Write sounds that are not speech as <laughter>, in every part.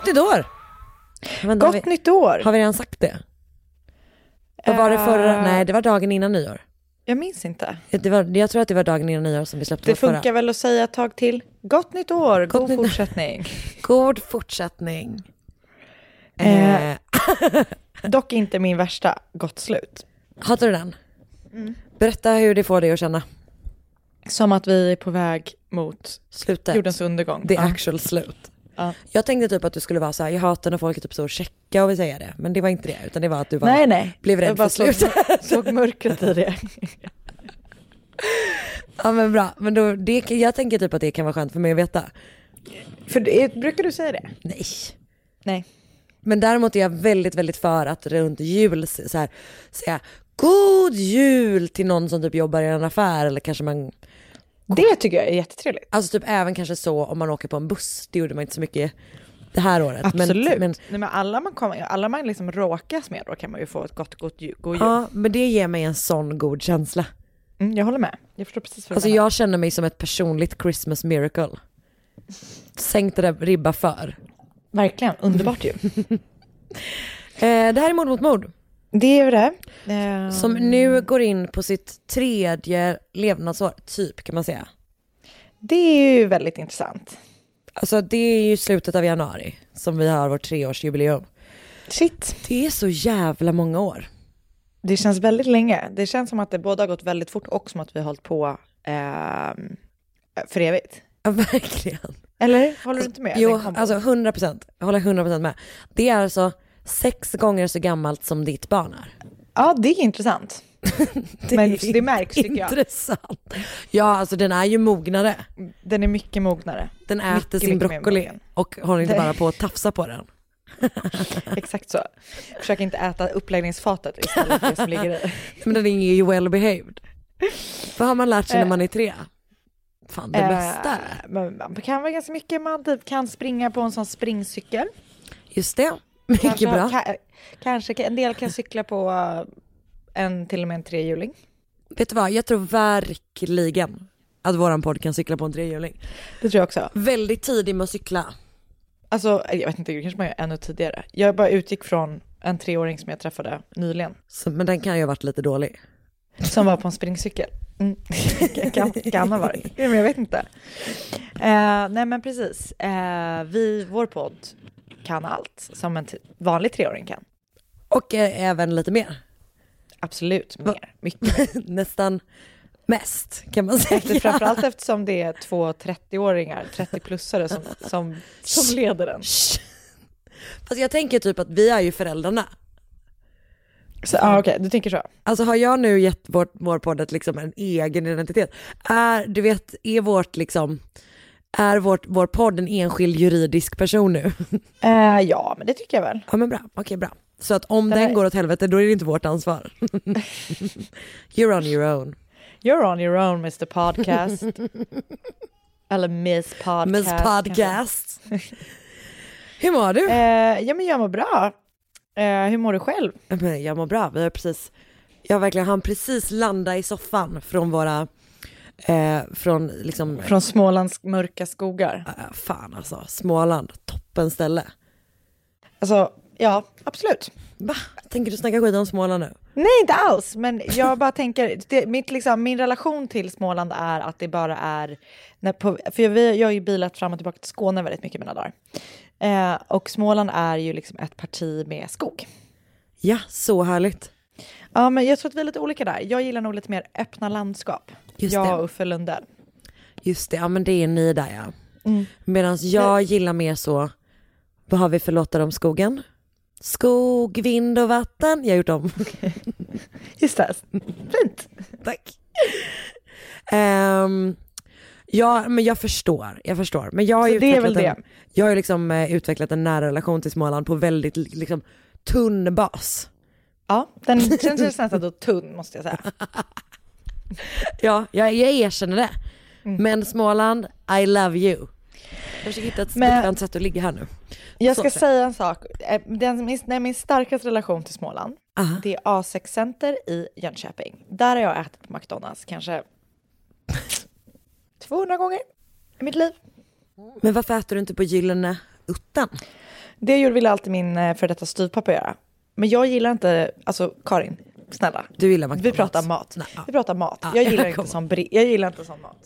Gott nytt år! Men Gott vi, nytt år! Har vi redan sagt det? Vad var det förra? Eh. Nej, det var dagen innan nyår. Jag minns inte. Det var, jag tror att det var dagen innan nyår som vi släppte Det vårt förra. funkar väl att säga ett tag till. Gott nytt år, Gott god nytt- fortsättning. <laughs> God fortsättning. Eh. Eh, <laughs> Dock inte min värsta, gott slut. hatar du den? Mm. Berätta hur det får dig att känna. Som att vi är på väg mot Slutet. jordens undergång. The Ja. actual slut. Ja. Jag tänkte typ att du skulle vara så här, jag hatar när folk är typ så checka och vill säga det. Men det var inte det, utan det var att du var, Nej, nej. blev rädd jag bara för slut. såg, såg mörkret i det. Ja men bra, men då, det, jag tänker typ att det kan vara skönt för mig att veta. För det, brukar du säga det? Nej. Nej. Men däremot är jag väldigt, väldigt för att runt jul så här, säga god jul till någon som typ jobbar i en affär eller kanske man, Det tycker jag är jättetrevligt. alltså typ även kanske så om man åker på en buss, det gjorde man inte så mycket det här året. Absolut. Men, men, Nej, men alla man, kommer, alla man liksom råkas med då kan man ju få ett gott, gott god jul. ja, men det ger mig en sån god känsla. Mm, jag håller med. Jag förstår precis vad du Alltså menar. jag känner mig som ett personligt Christmas miracle. Sänkt ribba för. Verkligen, underbart ju. <laughs> Eh, det här är Mord mot mord. Det är ju det. Eh, Som nu går in på sitt tredje levnadsår, typ kan man säga. Det är ju väldigt intressant. Alltså det är ju slutet av januari som vi har vårt treårsjubileum. Shit. Det är så jävla många år. Det känns väldigt länge. Det känns som att det både har gått väldigt fort och som att vi har hållit på ehm, för evigt. Ja, verkligen. Eller? Håller du inte med? Jo, alltså 100 procent. Jag håller 100 procent med. Det är alltså sex gånger så gammalt som ditt barn är. Ja, det är intressant. <laughs> Det Men är det märks tycker jag. Intressant. Ja, alltså den är ju mognare. Den är mycket mognare. Den äter Mycket, sin mycket broccoli och håller inte bara på att tafsa på den. <laughs> Exakt så. Försök inte äta uppläggningsfatet istället för det som ligger i. <laughs> Men den är ju well behaved. Vad har man lärt sig när man är tre? Fan, det Eh, bästa. men man kan vara ganska mycket. Man typ kan springa på en sån springcykel. Just det, mycket Kanske, bra. ka- kanske en del kan cykla på eh, en till och med en trehjuling. Vet du vad, jag tror verkligen att våran podd kan cykla på en trehjuling. Det tror jag också. Väldigt tidig med att cykla. Alltså, jag vet inte, det kanske man gör ännu tidigare. Jag bara utgick från en treåring som jag träffade nyligen. Så, men den kan ju ha varit lite dålig. Som var på en springcykel. Mm. <laughs> kan, kan ha varit. Men jag vet inte. Eh, nej men precis. Eh, vi, vår podd kan allt som en vanlig treåring kan. Och eh, även lite mer. Absolut, Va? mer. Mycket. <laughs> Nästan mest kan man säga. Efter, framförallt <laughs> eftersom det är två 30-åringar, 30-plussare som, som, som leder den. Fast jag tänker typ att vi är ju föräldrarna. Så, ah, Okej, du tänker så. Alltså har jag nu gett vår, vår podd liksom en egen identitet? Är, du vet, är vårt liksom, är vårt, vår podd en enskild juridisk person nu? <laughs> Eh, ja, men det tycker jag väl. Ja men bra, okej bra. Så att om Den den är- går åt helvete då är det inte vårt ansvar. <laughs> You're on your own. You're on your own Mr Podcast. <laughs> Eller Miss Podcast. Miss. Podcast. Hur mår du? Eh, ja men jag mår bra. Eh, hur mår du själv? Jag mår bra, vi har precis, Ja verkligen, han precis landade i soffan från våra, eh, från liksom, Från Smålands mörka skogar. äh, fan alltså, Småland, toppen ställe. Alltså, ja, absolut. Va? Tänker du snacka skit om Småland nu? Nej, inte alls. Men jag bara tänker, det, mitt, liksom, min relation till Småland är att det bara är... När på, för jag, jag har ju bilat fram och tillbaka till Skåne väldigt mycket mina dagar. Eh, och Småland är ju liksom ett parti med skog. Ja, så härligt. Ja, men jag tror att vi är lite olika där. Jag gillar nog lite mer öppna landskap. Just jag det. och Uffe Lundell. Just det, ja men det är ni där ja. Mm. Medan jag gillar mer så, vad har vi för låtar om skogen? Skog, vind och vatten. Jag har gjort om. <laughs> Just det, fint. Tack. Ehm, ja, men jag förstår. Jag förstår. Men jag har ju det är väl utvecklat en, det. Jag har liksom eh, utvecklat en nära relation till Småland på väldigt liksom, tunn bas. Ja, den <laughs> känns nästan då tunn måste jag säga. <laughs> Ja, jag, jag erkänner det. Mm. Men Småland, I love you. Jag försöker hitta ett bekvämt sätt att ligga här nu. Jag Så ska säg. säga en sak. Eh, Den, min, min starkaste relation till Småland, Aha. det är A6 Center i Jönköping. Där har jag ätit på McDonalds kanske <laughs> 200 gånger i mitt liv. Men varför äter du inte på Gyllene Utten? Det gjorde ville alltid min eh, för detta styvpappa göra. Men jag gillar inte, alltså Karin, snälla. Du gillar Vi McDonalds. pratar mat. Nej, ja. Vi pratar mat. Ja, jag, gillar inte sån jag gillar inte sån mat.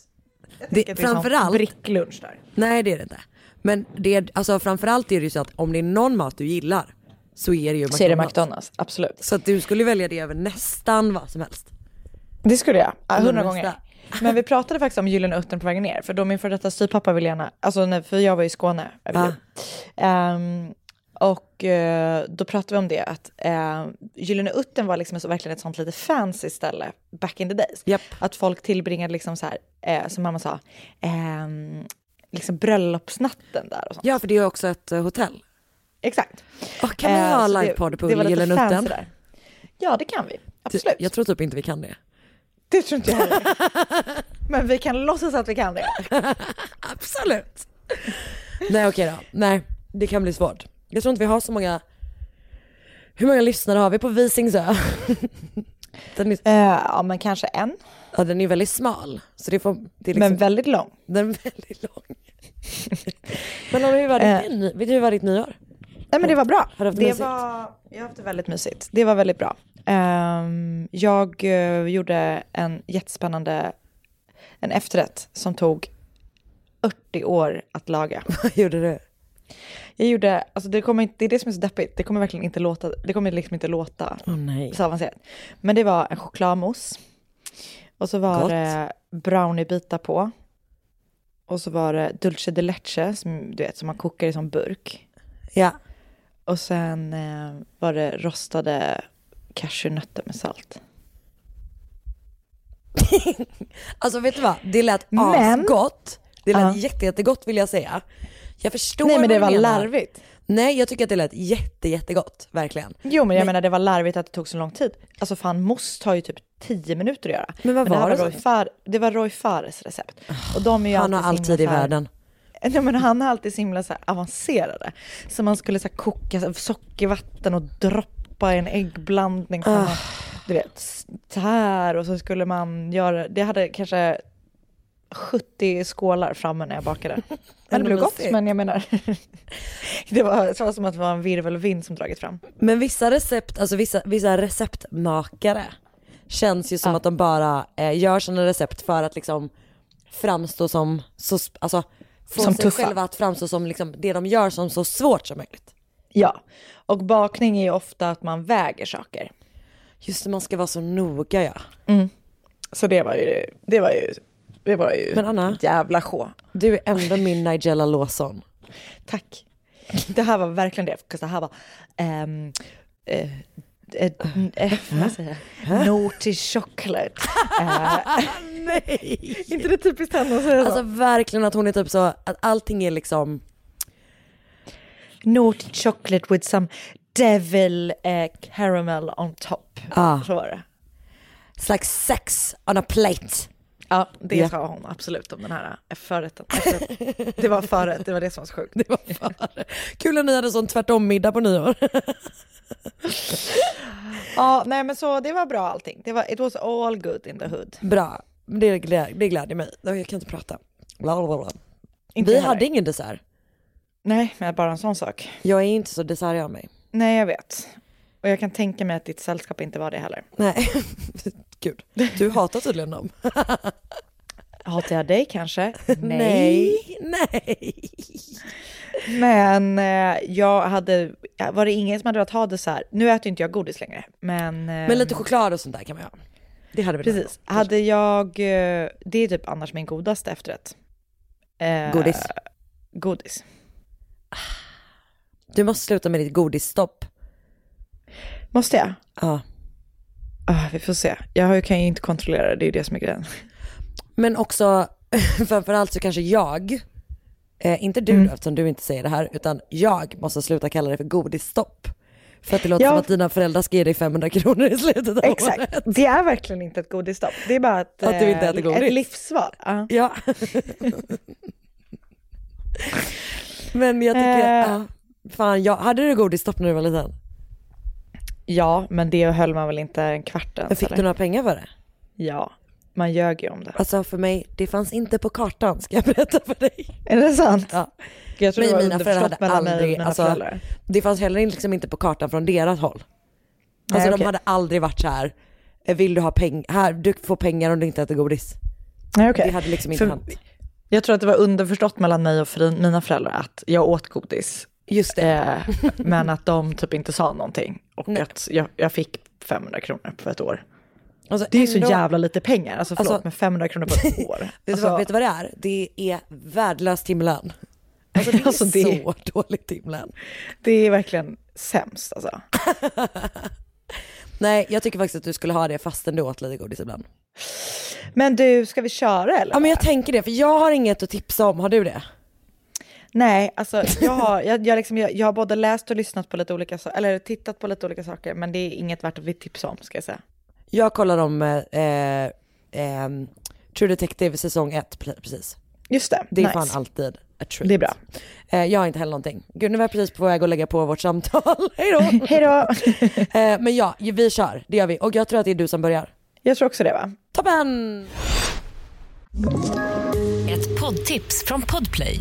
Det- det är framförallt- bricklunch där. Nej det är det inte. Men det alltså framförallt är det ju så att om det är någon mat du gillar så är det ju McDonalds. Så är det McDonalds, absolut. Så att du skulle välja det över nästan vad som helst. Det skulle jag, ja, hundra gånger. <laughs> Men vi pratade faktiskt om Gyllene Uttern på vägen ner, för då min före detta styvpappa ville gärna, alltså när, för jag var i Skåne över Ah. Och eh, då pratade vi om det, att uh, Gyllene Uttern var liksom så, verkligen ett sånt lite fancy ställe back in the days. Japp. Att folk tillbringade liksom så här, eh, som mamma sa, ehm, liksom bröllopsnatten där och sånt. Ja för det är också ett eh, hotell. Exakt. Och kan vi Eh, ha livepodd på Gyllene Utten? där. Ja, det kan vi. Absolut. Jag tror typ inte vi kan det. Det tror inte jag heller. <laughs> Men vi kan låtsas att vi kan det. Absolut. Nej okej då. Nej, det kan bli svårt. Jag tror inte vi har så många hur många lyssnare har vi på Visingsö? <laughs> Den är, Eh, ja, men kanske en. ja, den är väldigt smal. Så det, får, det liksom, Men väldigt lång. den är väldigt lång. <laughs> men hur var ditt, ny, vet du hur var ditt nyår? Nej men det var bra. Har du haft det mysigt? var, jag har haft det väldigt mysigt. Det var väldigt bra. Ehm, jag eh, gjorde en jättespännande en efterrätt som tog 40 år att laga. <laughs> Vad gjorde du? Jag gjorde, alltså det, kommer inte, det är det som är så deppigt, det kommer verkligen inte låta, det kommer liksom inte låta nej. så avancerat. Men det var en chokladmousse. Och så var Gott. det browniebitar på. Och så var det dulce de leche, som, du vet, som man kokar i som burk. Ja. Och sen eh, var det rostade cashewnötter med salt. <laughs> Alltså vet du vad, det lät Men- asgott. Det lät Ja. jätte, jättegott vill jag säga. Jag förstår Nej men det var menar. larvigt. Nej jag tycker att det lät jätte, jättegott, verkligen. Jo men jag Nej. menar det var larvigt att det tog så lång tid. Alltså fan mousse tar ju typ 10 minuter att göra. Men vad det, här var det Roy så? Far, det var Roy Fares recept. Och de är ju Han har alltid i världen. <laughs> Nej, men han är alltid så himla så avancerade. Så man skulle så koka så sockervatten och droppa i en äggblandning. Som man, du vet, så här och så skulle man göra, det hade kanske 70 skålar framme när jag bakade. <laughs> Men det blev gott, men jag menar, <laughs> det var så som att det var en virvelvind som dragit fram. Men vissa recept, alltså vissa, vissa receptmakare känns ju som Ja. att de bara eh, gör sina recept för att liksom framstå som, så, alltså få Som sig tuffa. själva att framstå som liksom, det de gör som så svårt som möjligt. Ja, och bakning är ju ofta att man väger saker. Just det, man ska vara så noga ja. Så det var ju, det var ju, det var ju Men Anna? jävla sjå. Du är ändå min Nigella Lawson. Tack. Det här var verkligen det, för det här var säger jag? Naughty chocolate. <laughs> Nej! inte det typiskt henne att säga Alltså verkligen att hon är typ så, att allting är liksom, Naughty chocolate with some devil eh, caramel on top. ah, Så var det. it's like sex on a plate. Ja, det Ja. sa hon absolut om den här eh, förrätten. Efterrätten. Det var förrätt, det var det som var så sjukt. Det var. Kul att ni hade sån tvärtom middag på nyår. Ja, nej men så det var bra allting. Det var, it was all good in the hood. Bra, det, glä, det gläder mig. Jag kan inte prata. Bla, bla, bla. Inte Vi heller. hade ingen dessert. Nej, men bara en sån sak. Jag är inte så dessertig av mig. Nej, jag vet. Och jag kan tänka mig att ditt sällskap inte var det heller. Nej, gud. Du hatar tydligen dem. <laughs> Hatar jag dig kanske? Nej. Nej. Men eh, jag hade, var det ingen som hade velat ha det så här? Nu äter inte jag godis längre, men... Eh, Men lite choklad och sånt där kan man ha. Det hade vi Precis. Hade jag, eh, det är typ annars min godaste efterrätt. Eh, Godis. Godis. Du måste sluta med ditt godisstopp. Måste jag? Ja. Ah, vi får se. Jag kan ju inte kontrollera det, det är ju det som är grejen. Men också, <laughs> framförallt så kanske jag, eh, inte du Mm. eftersom du inte säger det här, utan jag måste sluta kalla det för godisstopp. För att det låter Ja. som att dina föräldrar ska ge dig 500 kronor i slutet av året. Exakt. Det är verkligen inte ett godisstopp. Det är bara ett, Att du inte eh, äter godis. ett livsval. Ja. Ja. <laughs> Men jag tycker, Eh. ja, fan, jag, hade du godisstopp när du var liten? Ja, men det höll man väl inte en kvart ens, Men fick eller? du några pengar för det? Ja, man ljög ju om det. Alltså för mig, det fanns inte på kartan ska jag berätta för dig. Är det sant? Ja. Jag tror Men det var mina föräldrar hade mig aldrig, mina alltså, föräldrar. det fanns heller liksom inte på kartan från deras håll. Nej, Alltså de okej. hade aldrig varit så här. "Eh, vill du ha pengar, här, du får pengar om du inte äter godis. Nej, okej. Det hade liksom inte För- hänt. Jag tror att det var underförstått mellan mig och mina föräldrar att jag åt godis. Just det. Eh, men att de typ inte sa någonting. Och Nej. att jag, jag fick 500 kronor på ett år. Alltså, Det är så ändå- jävla lite pengar. Alltså förlåt, Alltså- men 500 kronor på ett <laughs> år. Vet, Alltså, vad, vet du vad det är? Det är värdelös timlön. Alltså det är Alltså, det- så <laughs> dålig timlön. det är verkligen sämst alltså. <laughs> Nej, jag tycker faktiskt att du skulle ha det fastän du åt lite godis ibland. Men du, ska vi köra eller? Ja men jag tänker det, för jag har inget att tipsa om, har du det? Nej, alltså <laughs> jag har, jag, jag, liksom, jag, jag har både läst och lyssnat på lite olika saker, eller tittat på lite olika saker, men det är inget värt att vi tipsa om ska jag säga. Jag kollar om eh, eh, ehm, True Detective säsong 1 precis. Just det, Det är nice. fan alltid a treat. Det är bra. Eh, jag har inte heller någonting. Gud nu var jag precis på väg att lägga på vårt samtal. <laughs> Hej då! Hej då! <laughs> eh, men ja, vi kör, det gör vi. Och jag tror att det är du som börjar. Jag tror också det va? Toppen! Ett poddtips från Podplay.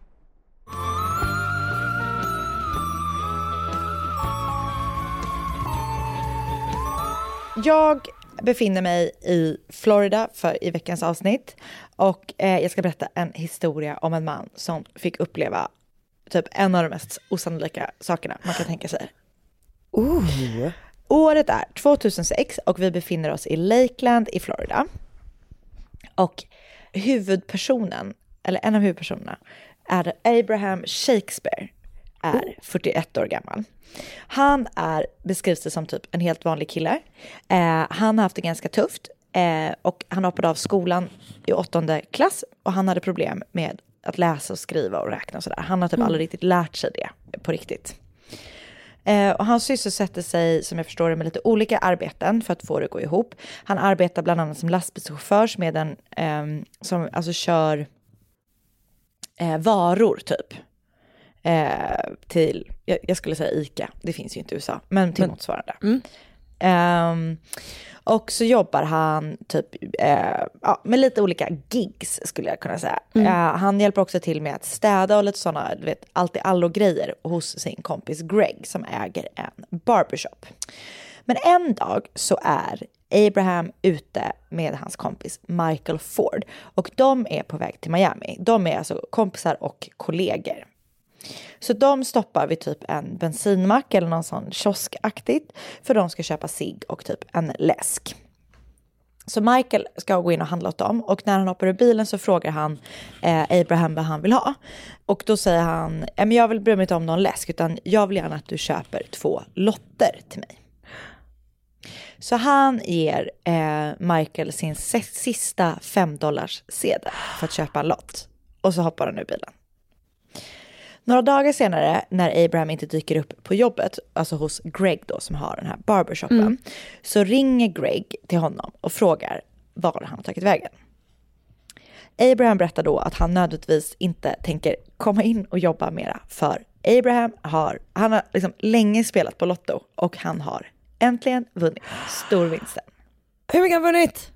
Jag befinner mig i Florida för, i veckans avsnitt och eh, jag ska berätta en historia om en man som fick uppleva typ en av de mest osannolika sakerna man kan tänka sig. Oh. Året är 2006 och vi befinner oss i Lakeland i Florida. Och huvudpersonen, eller en av huvudpersonerna, är Abraham Shakespeare, är 41 år gammal. Han är, beskrivs det som typ en helt vanlig kille. Eh, han har haft det ganska tufft eh, och han hoppade av skolan i åttonde klass och han hade problem med att läsa och skriva och räkna och sådär. Han har typ aldrig riktigt lärt sig det på riktigt. Eh, och han sysselsätter sig, som jag förstår det, med lite olika arbeten för att få det att gå ihop. Han arbetar bland annat som lastbilschaufför med en ehm, som alltså kör eh, varor typ. Eh, till, jag, jag skulle säga ICA, det finns ju inte i USA, men till motsvarande. Ehm, och så jobbar han typ eh, ja, med lite olika gigs skulle jag kunna säga. Eh, han hjälper också till med att städa och lite sådana, du vet, allt i allo grejer hos sin kompis Greg som äger en barbershop. Men en dag så är Abraham ute med hans kompis Michael Ford och de är på väg till Miami. De är alltså kompisar och kollegor. Så de stoppar vid typ en bensinmack eller någon sån kioskaktigt för de ska köpa cigg och typ en läsk. Så Michael ska gå in och handla åt dem och när han hoppar ur bilen så frågar han eh, Abraham vad han vill ha. Och då säger han, men jag vill bry mig inte om någon läsk utan jag vill gärna att du köper två lotter till mig. Så han ger eh, Michael sin sista 5 sedel för att köpa en lott. Och så hoppar han ur bilen. Några dagar senare när Abraham inte dyker upp på jobbet, alltså hos Greg då som har den här barbershopen, så ringer Greg till honom och frågar var han har tagit vägen. Abraham berättar då att han nödvändigtvis inte tänker komma in och jobba mera för Abraham har, han har liksom länge spelat på Lotto och han har äntligen vunnit storvinsten. Hur mycket har han vunnit?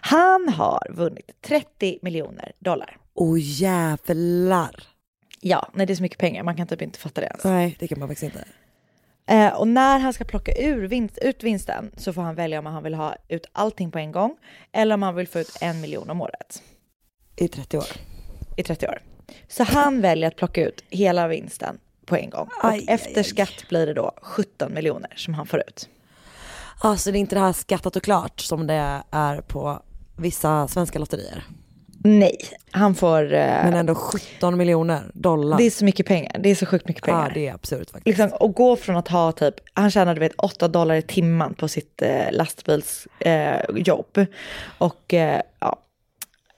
Han har vunnit 30 miljoner dollar. Åh jävlar. Ja, nej det är så mycket pengar, man kan typ inte fatta det ens. Nej, det kan man faktiskt inte. Eh, och när han ska plocka ur vinst, ut vinsten så får han välja om han vill ha ut allting på en gång eller om han vill få ut en miljon om året I 30 år. i 30 år. Så han väljer att plocka ut hela vinsten på en gång. Och Aj, efter aj. skatt blir det då 17 miljoner som han får ut. Alltså det är inte det här skattat och klart som det är på vissa svenska lotterier. Nej, han får... eh, Men ändå 17 miljoner dollar. det är så mycket pengar. Det är så sjukt mycket pengar. Ja det är absurt faktiskt. liksom, och gå från att ha typ, han tjänade du vet 8 dollar i timmen på sitt eh, lastbilsjobb. Eh, jobb. och ja,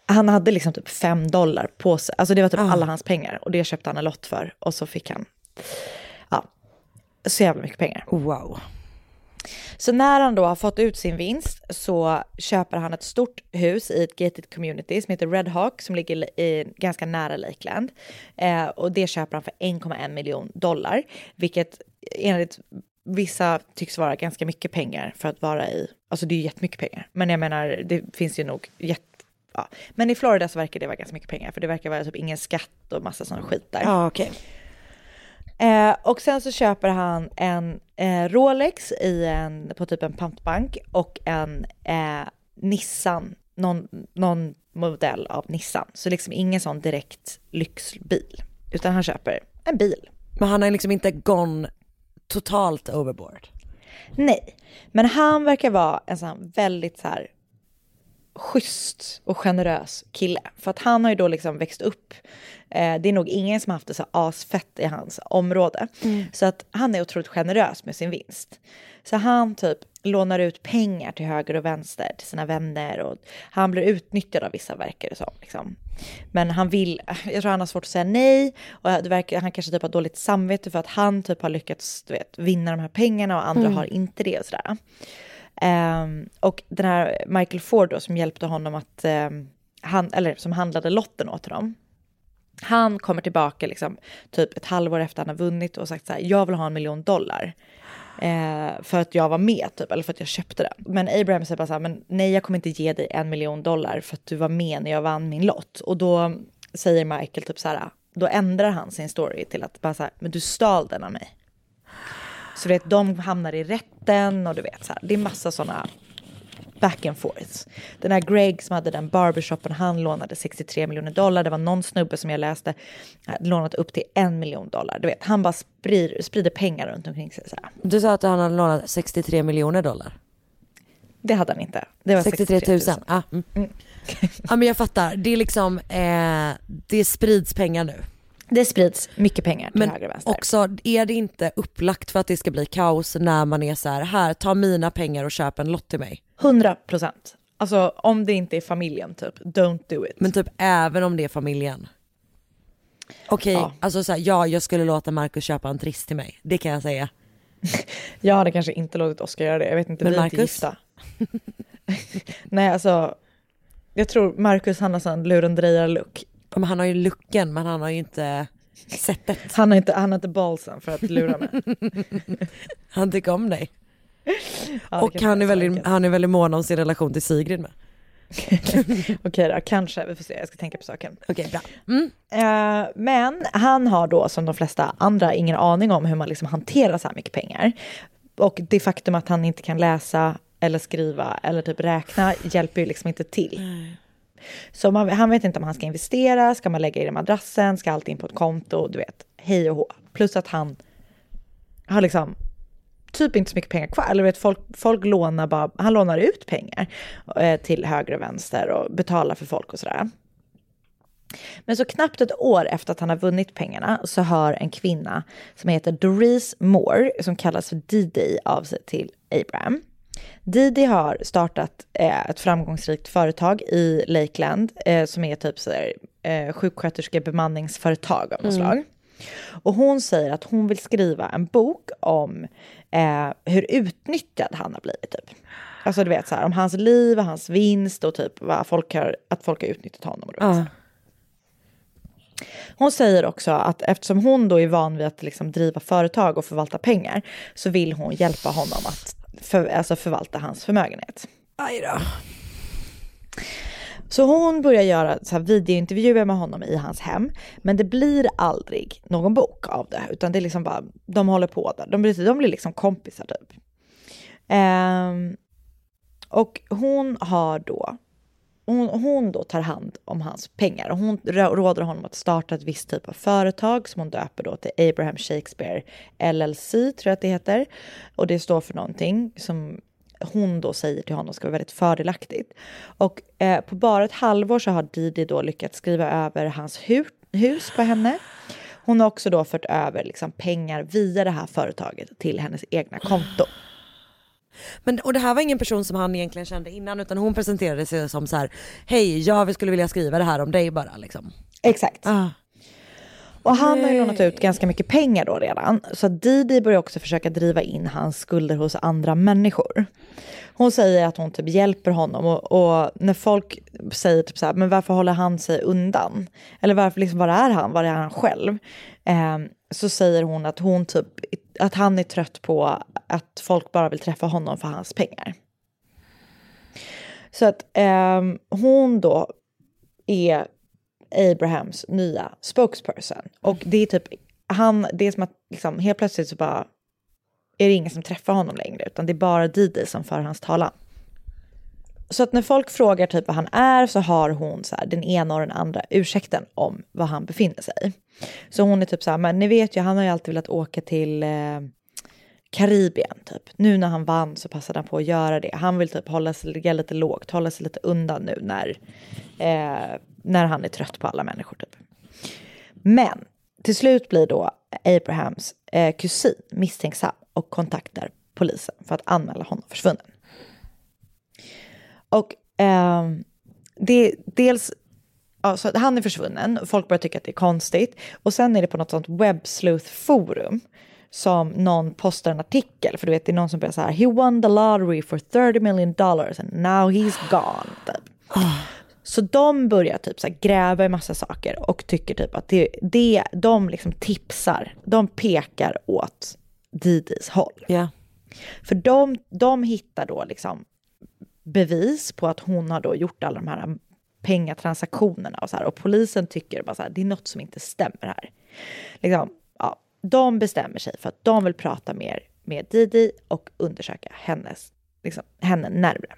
han hade liksom typ 5 dollar på sig. Alltså det var typ Ah. alla hans pengar. Och det köpte han en lott för. Och så fick han, ja, så jävla mycket pengar. Wow. Så när han då har fått ut sin vinst så köper han ett stort hus i ett gated community som heter Red Hawk som ligger i, ganska nära Lakeland. Eh, och det köper han för 1,1 miljon dollar, vilket enligt vissa tycks vara ganska mycket pengar för att vara i, alltså det är ju jättemycket pengar, men jag menar det finns ju nog jätte Ja. Men i Florida så verkar det vara ganska mycket pengar för det verkar vara typ ingen skatt och massa sådana skit där. Ja okay. Eh, och sen så köper han en eh, Rolex i en, på typ en pantbank och en eh, Nissan, någon, någon modell av Nissan. Så liksom ingen sån direkt lyxbil, utan han köper en bil. Men han har liksom inte gone totalt overboard. Nej, men han verkar vara en sån väldigt så här schysst och generös kille. För att han har ju då liksom växt upp. Eh, det är nog ingen som har haft det så asfett i hans område. Så att han är otroligt generös med sin vinst. Så han typ lånar ut pengar till höger och vänster till sina vänner och han blir utnyttjad av vissa verkar det som. Liksom. Men han vill, jag tror han har svårt att säga nej och det verkar, han kanske typ har dåligt samvete för att han typ har lyckats vet, vinna de här pengarna och andra har inte det och sådär. Um, och den här Michael Ford då som hjälpte honom att, um, han, eller som handlade lotten åt honom. Han kommer tillbaka liksom typ ett halvår efter han har vunnit och sagt så här, jag vill ha en miljon dollar. Eh, för att jag var med typ, eller för att jag köpte den. Men Abraham säger bara så här, men nej jag kommer inte ge dig en miljon dollar för att du var med när jag vann min lott. Och då säger Michael typ så här, då ändrar han sin story till att bara så här, men du stal den av mig. Så du vet, de hamnar i rätten och du vet så här, det är massa sådana back and forth. Den här Greg som hade den barbershopen, han lånade 63 miljoner dollar. Det var någon snubbe som jag läste hade lånat upp till en miljon dollar. Du vet, han bara sprider, sprider pengar runt omkring sig. Så här. Du sa att han hade lånat 63 miljoner dollar. Det hade han inte. Det var 63 000. Ah, mm. ja men jag fattar, det är liksom, eh, det sprids pengar nu. Det sprids mycket pengar till Men höger och vänster. också, är det inte upplagt för att det ska bli kaos när man är så här, här ta mina pengar och köp en lott till mig. 100 procent. Alltså om det inte är familjen typ, don't do it. Men typ även om det är familjen. Okej, Ja. alltså så här, ja jag skulle låta Marcus köpa en triss till mig, det kan jag säga. <laughs> Jag hade kanske inte låtit Oskar göra det. Jag vet inte, Men vi är inte gifta. <laughs> Nej, alltså. Jag tror Marcus han har sån lurendrejar-look. Men han har ju looken men han har ju inte sättet. Han har inte, han har inte balsen för att lura mig. <laughs> Han tycker om dig. Ja, och han är, väldigt, enkelt. han är väldigt mån om sin relation till Sigrid med. <laughs> Okej då, kanske. Vi får se, jag ska tänka på saken. Okej bra. Mm. Eh, men han har då som de flesta andra ingen aning om hur man liksom hanterar så här mycket pengar. Och det faktum att han inte kan läsa eller skriva eller typ räkna hjälper ju liksom inte till. Så man, han vet inte om han ska investera, ska man lägga i den madrassen, ska allt in på ett konto, du vet, hej och hå. Plus att han har liksom typ inte så mycket pengar kvar. Eller vet, folk, folk lånar bara, han lånar ut pengar eh, till höger och vänster och betalar för folk och sådär. Men så knappt ett år efter att han har vunnit pengarna så hör en kvinna som heter Doris Moore, som kallas för D-Day av sig till Abraham. Didi har startat eh, ett framgångsrikt företag i Lakeland eh, som är typ så här, eh, sjuksköterskebemanningsföretag av något slag. Och hon säger att hon vill skriva en bok om eh, hur utnyttjad han har blivit. Typ. Alltså du vet så här, om hans liv och hans vinst och typ vad folk har, att folk har utnyttjat honom. Och du vet. Ja. Hon säger också att eftersom hon då är van vid att liksom driva företag och förvalta pengar så vill hon hjälpa honom att för, alltså förvalta hans förmögenhet. Aj då. Så hon börjar göra så här videointervjuer med honom i hans hem. Men det blir aldrig någon bok av det. Utan det är liksom bara, de håller på där. De blir, de blir liksom kompisar typ. Ehm, och hon har då, hon, hon då tar hand om hans pengar. Och hon råder honom att starta ett visst typ av företag som hon döper då till Abraham Shakespeare LLC, tror jag att det heter. Och det står för någonting som hon då säger till honom ska vara väldigt fördelaktigt. Och eh, på bara ett halvår så har Didi då lyckats skriva över hans hu hus på henne. Hon har också då fört över liksom pengar via det här företaget till hennes egna konto. Men, och det här var ingen person som han egentligen kände innan utan hon presenterade sig som så här, hej jag skulle vilja skriva det här om dig bara liksom. Exakt. Ah. Och han har ju lånat ut ganska mycket pengar då redan. Så Didi börjar också försöka driva in hans skulder hos andra människor. Hon säger att hon typ hjälper honom och, och när folk säger typ så här, men varför håller han sig undan? Eller varför liksom, var är han? Var är han själv? Eh, så säger hon att hon typ, att han är trött på att folk bara vill träffa honom för hans pengar. Så att eh, hon då är Abrahams nya spokesperson. Och det är typ, han, det är som att liksom, helt plötsligt så bara är det ingen som träffar honom längre, utan det är bara Didi som för hans talan. Så att när folk frågar typ vad han är så har hon så här, den ena och den andra ursäkten om var han befinner sig. Så hon är typ så här, men ni vet ju, han har ju alltid velat åka till eh, Karibien typ. Nu när han vann så passade han på att göra det. Han vill typ hålla sig, ligga lite lågt, hålla sig lite undan nu när, eh, när han är trött på alla människor typ. Men till slut blir då Abrahams eh, kusin misstänksam och kontaktar polisen för att anmäla honom försvunnen. Och ehm, det, dels, ja, så han är försvunnen, folk börjar tycka att det är konstigt. Och sen är det på något sånt webbsleuth-forum som någon postar en artikel, för du vet det är någon som börjar så här, he won the lottery for 30 million dollars and now he's gone. Typ. Så de börjar typ så gräva i massa saker och tycker typ att det, det, de liksom tipsar, de pekar åt Didis håll. Ja. För de, de hittar då liksom bevis på att hon har då gjort alla de här pengatransaktionerna och så här. Och polisen tycker bara så här, det är något som inte stämmer här. Liksom, ja, de bestämmer sig för att de vill prata mer med Didi och undersöka hennes, liksom, henne närmare.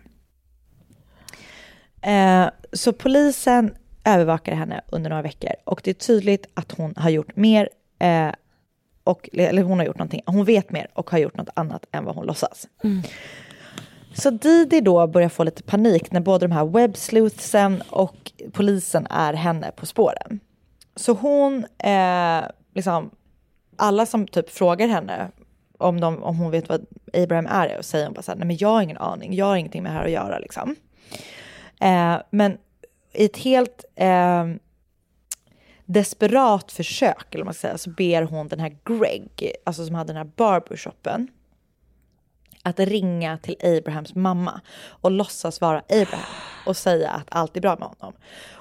Eh, så polisen övervakar henne under några veckor och det är tydligt att hon har gjort mer eh, och, eller hon har gjort någonting, hon vet mer och har gjort något annat än vad hon låtsas. Mm. Så Didi då börjar få lite panik när både de här webbsleuthsen och polisen är henne på spåren. Så hon, eh, liksom, alla som typ frågar henne om, de, om hon vet vad Abraham är, och säger hon bara så här, nej men jag har ingen aning, jag har ingenting med det här att göra liksom. Eh, men i ett helt eh, desperat försök, eller vad man ska säga, så ber hon den här Greg, alltså som hade den här barbershopen, att ringa till Abrahams mamma och låtsas vara Abraham och säga att allt är bra med honom.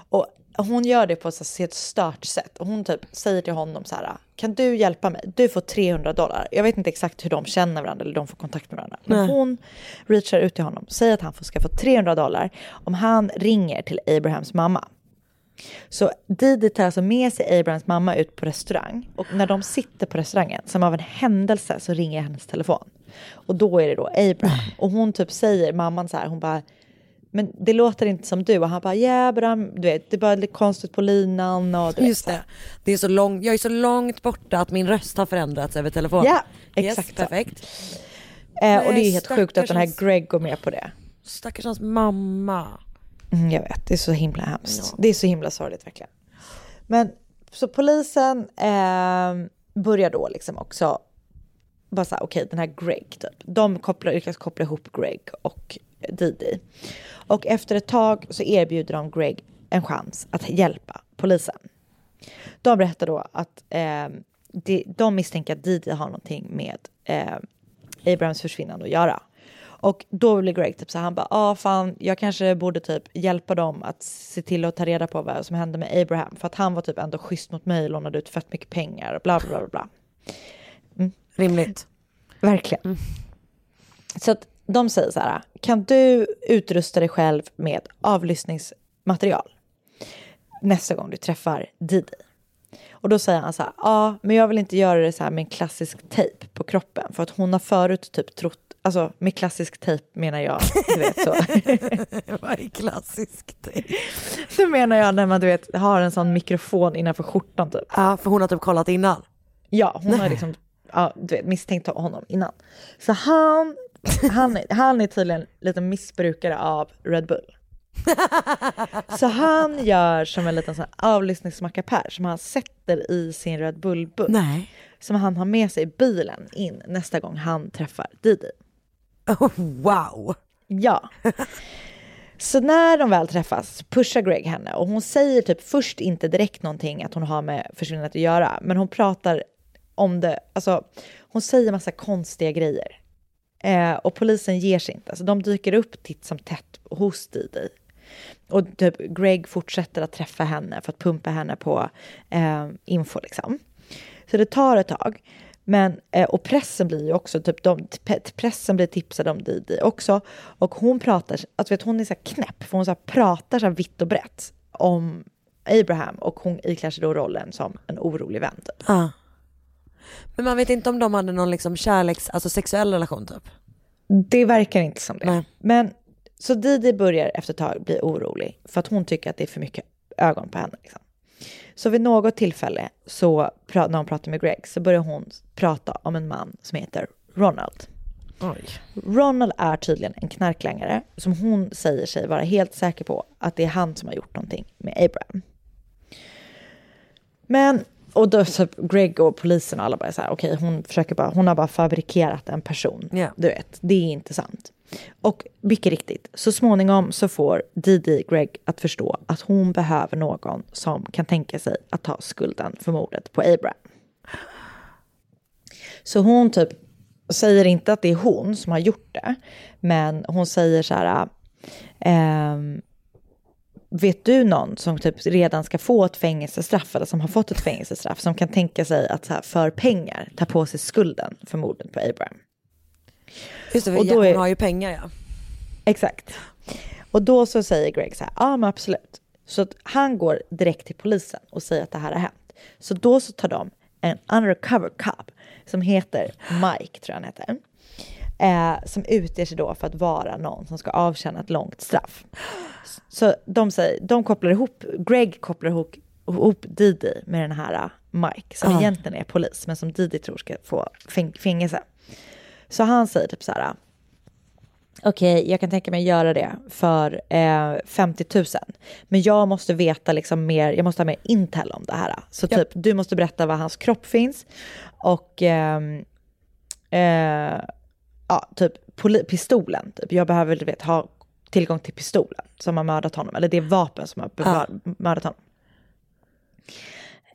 Och hon gör det på ett så ett stört sätt och hon typ säger till honom så här, kan du hjälpa mig? Du får 300 dollar. Jag vet inte exakt hur de känner varandra eller de får kontakt med varandra. Men Nej. hon reachar ut till honom, säger att han ska få 300 dollar om han ringer till Abrahams mamma. Så Didi tar alltså med sig Abrahams mamma ut på restaurang och när de sitter på restaurangen, som av en händelse, så ringer hennes telefon. Och då är det då Abraham. Och hon typ säger, mamman så här, hon bara, men det låter inte som du. Och han bara, ja Abraham, du vet, det är bara lite konstigt på linan och du vet, Just här. det. det är så lång, jag är så långt borta att min röst har förändrats över telefon. Ja, Yes, exakt perfekt. Eh, och det är helt sjukt att den här Greg går med på det. Stackars hans mamma. Mm, jag vet, det är så himla hemskt. Ja. Det är så himla sorgligt verkligen. Men så polisen eh, börjar då liksom också bara såhär, okej okej den här Greg typ. De kopplar, lyckas koppla ihop Greg och Didi. Och efter ett tag så erbjuder de Greg en chans att hjälpa polisen. De berättar då att eh, de, de misstänker att Didi har någonting med eh, Abrahams försvinnande att göra. Och då blir Greg typ så här, han bara, ah fan, jag kanske borde typ hjälpa dem att se till att ta reda på vad som hände med Abraham. För att han var typ ändå schysst mot mig, lånade ut fett mycket pengar, bla bla bla. bla. Mm. Rimligt. Verkligen. Så att de säger så här, kan du utrusta dig själv med avlyssningsmaterial nästa gång du träffar Didi? Och då säger han så här, ja, men jag vill inte göra det så här med en klassisk tejp på kroppen för att hon har förut typ trott, alltså med klassisk tejp menar jag, du vet så. <laughs> Vad är klassisk tejp? <laughs> så menar jag när man du vet har en sån mikrofon innanför skjortan typ. Ja, för hon har typ kollat innan. Ja, hon har liksom ja, du vet, misstänkt honom innan. Så han, han, han är tydligen lite missbrukare av Red Bull. Så han gör som en liten sån avlyssningsmackapär som han sätter i sin Red Bull-burk. Som han har med sig i bilen in nästa gång han träffar Didi. Oh, wow. Ja. Så när de väl träffas pushar Greg henne och hon säger typ först inte direkt någonting att hon har med försvinnandet att göra, men hon pratar om det, alltså hon säger massa konstiga grejer. Eh, och polisen ger sig inte, alltså de dyker upp titt som tätt hos Didi. Och typ Greg fortsätter att träffa henne för att pumpa henne på eh, info liksom. Så det tar ett tag. Men, eh, och pressen blir ju också, typ de, pressen blir tipsad om Didi också. Och hon pratar, alltså vet, hon är så här knäpp, för hon så här pratar så här vitt och brett om Abraham och hon iklär sig då rollen som en orolig vän typ. Ja. Men man vet inte om de hade någon liksom kärleks, alltså sexuell relation typ? Det verkar inte som det. Nej. Men så Didi börjar efter ett tag bli orolig för att hon tycker att det är för mycket ögon på henne. Liksom. Så vid något tillfälle så när hon pratar med Greg så börjar hon prata om en man som heter Ronald. Oj. Ronald är tydligen en knarklangare som hon säger sig vara helt säker på att det är han som har gjort någonting med Abraham. Men, och då så Greg och polisen och alla bara så här, okej hon försöker bara, hon har bara fabrikerat en person. Ja. Du vet, det är inte sant. Och mycket riktigt, så småningom så får Didi Greg att förstå att hon behöver någon som kan tänka sig att ta skulden för mordet på Abraham. Så hon typ säger inte att det är hon som har gjort det, men hon säger så här, ehm, vet du någon som typ redan ska få ett fängelsestraff eller som har fått ett fängelsestraff som kan tänka sig att så här, för pengar ta på sig skulden för mordet på Abraham? Just det, för Och då är- har ju pengar ja. Exakt. Och då så säger Greg så här, ja men absolut. Så han går direkt till polisen och säger att det här har hänt. Så då så tar de en undercover cop som heter Mike, tror jag han heter. Eh, som utger sig då för att vara någon som ska avtjäna ett långt straff. Så de säger, de kopplar ihop, Greg kopplar ihop, ihop Didi med den här eh, Mike som Ah. egentligen är polis men som Didi tror ska få fäng- fängelse. Så han säger typ så här, okej, jag kan tänka mig göra det för eh, 50 000. Men jag måste veta liksom mer, jag måste ha mer intel om det här. Så typ, du måste berätta var hans kropp finns och ehm, eh, ja, typ pistolen. Typ. Jag behöver du vet, ha tillgång till pistolen som har mördat honom, eller det vapen som har bevar- mördat honom.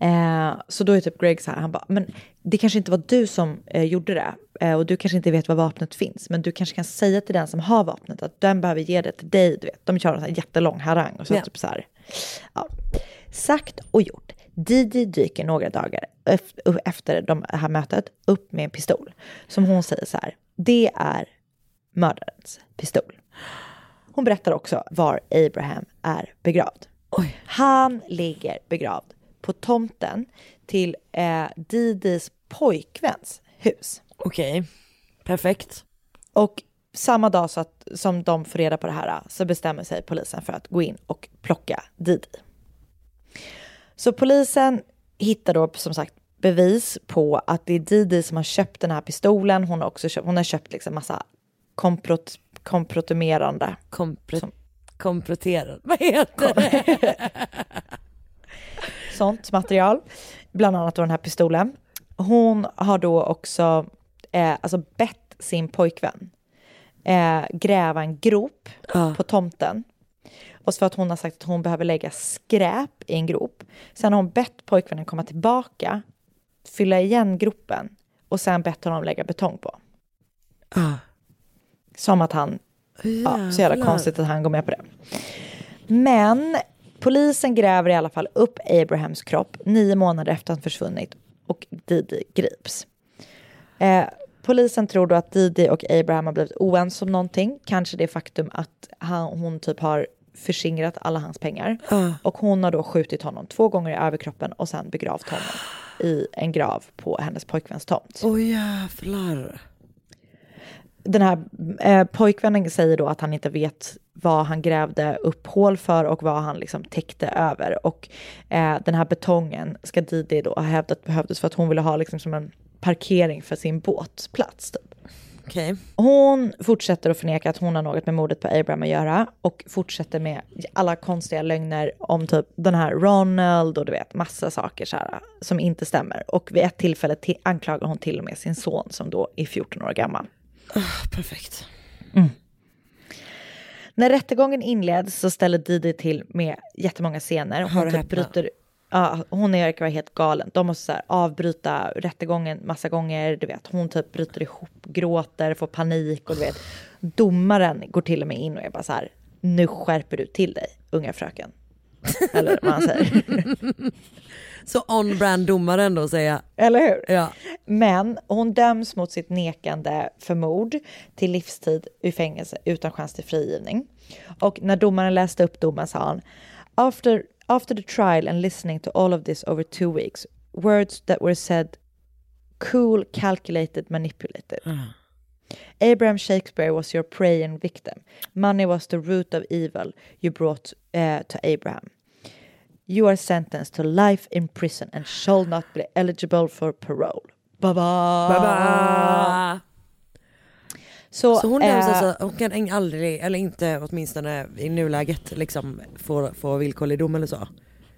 Eh, så då är typ Greg så här, han bara, men det kanske inte var du som eh, gjorde det eh, och du kanske inte vet var vapnet finns, men du kanske kan säga till den som har vapnet att den behöver ge det till dig, du vet. De kör en sån här jättelång harang och så Ja. typ så här. Ja. Sagt och gjort. Didi dyker några dagar ef- efter de här mötet upp med en pistol som hon säger så här, det är mördarens pistol. Hon berättar också var Abraham är begravd. Han ligger begravd på tomten till eh, Didis pojkväns hus. Okej, perfekt. Och samma dag så att, som de får reda på det här så bestämmer sig polisen för att gå in och plocka Didi. Så polisen hittar då som sagt bevis på att det är Didi som har köpt den här pistolen. Hon har också köpt, hon har köpt liksom massa komprot, komprotumerande Kompre- Som- komproterad, vad heter det? <laughs> sånt material, bland annat då den här pistolen. Hon har då också eh, alltså bett sin pojkvän eh, gräva en grop på tomten. Och för att hon har sagt att hon behöver lägga skräp i en grop. Sen har hon bett pojkvännen komma tillbaka, fylla igen gropen och sen bett honom lägga betong på. Som att han, ja, så jävla konstigt att han går med på det. Men polisen gräver i alla fall upp Abrahams kropp nio månader efter att han försvunnit och Didi grips. Eh, polisen tror då att Didi och Abraham har blivit oense om någonting. Kanske det faktum att han, hon typ har förskingrat alla hans pengar. Och hon har då skjutit honom två gånger i överkroppen och sen begravt honom i en grav på hennes pojkväns tomt. Åh jävlar. Den här eh, pojkvännen säger då att han inte vet vad han grävde upp hål för och vad han liksom täckte över. Och eh, den här betongen ska Didi då ha hävdat behövdes för att hon ville ha liksom som en parkering för sin båtplats. Okej. Hon fortsätter att förneka att hon har något med mordet på Abraham att göra och fortsätter med alla konstiga lögner om typ den här Ronald och du vet massa saker så här, som inte stämmer. Och vid ett tillfälle till, anklagar hon till och med sin son som då är 14 år gammal. Perfekt. När rättegången inleds så ställer Didi till med jättemånga scener. Hon typ bryter, ja, hon och Erik var helt galen. De måste så här avbryta rättegången massa gånger. Du vet, hon typ bryter ihop, gråter, får panik och du vet. Domaren går till och med in och är bara så här, nu skärper du till dig, unga fröken. Eller vad han säger. <laughs> Så on-brand domare ändå säga. Eller hur? Ja. Men hon döms mot sitt nekande för mord till livstid i fängelse utan chans till frigivning. Och när domaren läste upp domen sa han after, after the trial and listening to all of this over two weeks words that were said cool, calculated, manipulated. Abraham Shakespeare was your prey and victim. Money was the root of evil you brought uh, to Abraham. You are sentenced to life in prison and shall not be eligible for parole. Baba! Baba. Så, Så hon döms eh, alltså, hon kan aldrig, eller inte åtminstone i nuläget liksom få, få villkorlig dom eller så?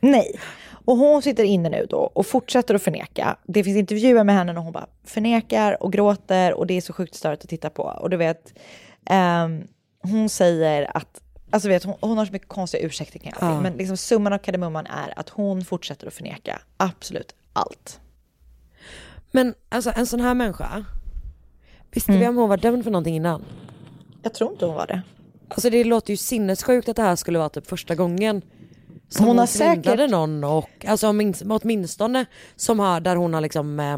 Nej. Och hon sitter inne nu då och fortsätter att förneka. Det finns intervjuer med henne när hon bara förnekar och gråter och det är så sjukt störigt att titta på. Och du vet, ehm, hon säger att, alltså vet, hon, hon har så mycket konstiga ursäkter kring allting. Ja. Men liksom summan av kardemumman är att hon fortsätter att förneka absolut allt. Men alltså en sån här människa, visste vi om hon var dömd för någonting innan? Jag tror inte hon var det. Alltså det låter ju sinnessjukt att det här skulle vara typ första gången som Hon hon, har säkert- någon och alltså minst, åtminstone som har, där hon har liksom eh,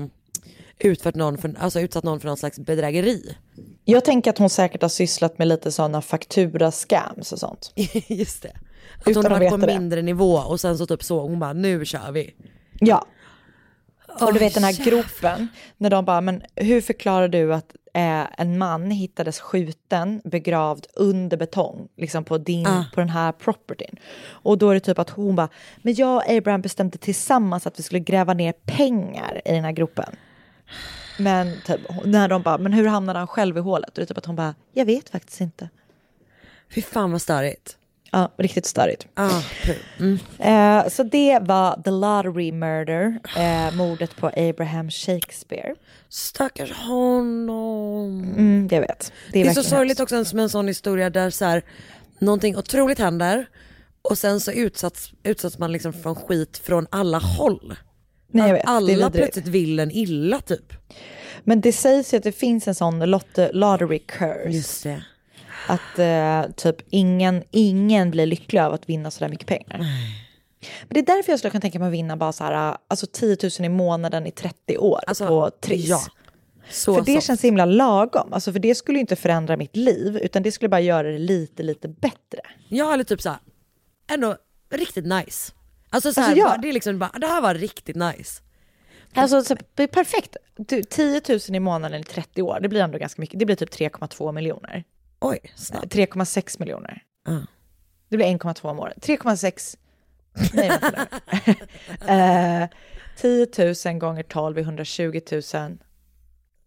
utfört någon för, alltså utsatt någon för någon slags bedrägeri. Jag tänker att hon säkert har sysslat med lite sådana faktura-scams och sånt. <laughs> Just det. Att Utan hon har varit på det. mindre nivå och sen så typ så hon bara nu kör vi. Ja. Och du vet den här gropen, när de bara, men hur förklarar du att eh, en man hittades skjuten, begravd under betong, liksom på, din, Ah. på den här propertyn. Och då är det typ att hon bara, men jag och Abraham bestämde tillsammans att vi skulle gräva ner pengar i den här gropen. Men typ, när de bara, men hur hamnade han själv i hålet? Och det är typ att hon bara, jag vet faktiskt inte. Fy fan vad störigt. Ja, riktigt störigt. Ah, mm. Eh, så det var The Lottery Murder, eh, mordet på Abraham Shakespeare. Stackars honom. Mm, jag vet. Det är, så verkligen sorgligt hemskt. också med en sån historia där så här, någonting otroligt händer och sen så utsatts, utsatts man liksom från skit från alla håll. Nej, vet. Det är alla plötsligt vill en illa typ. Men det sägs ju att det finns en sån lot- lottery curse. Just det. Att eh, typ ingen, ingen blir lycklig av att vinna sådär mycket pengar. Men det är därför jag skulle kunna tänka mig att vinna bara så här, alltså 10 000 i månaden i 30 år Alltså, på Triss. ja. Så för det soft. känns så himla lagom. Alltså för det skulle ju inte förändra mitt liv, utan det skulle bara göra det lite, lite bättre. Ja eller typ såhär, ändå riktigt nice. Alltså såhär, Alltså, ja. bara, det är liksom bara, det här var riktigt nice. Alltså så, det är perfekt. Du, 10 000 i månaden i 30 år, det blir ändå ganska mycket. Det blir typ 3,2 miljoner. Oj, snabbt. 3,6 miljoner. Ja. Det blir 1,2 om året. 3,6. <laughs> Nej, vänta nu. <laughs> eh, 10 000 gånger 12 är 120 000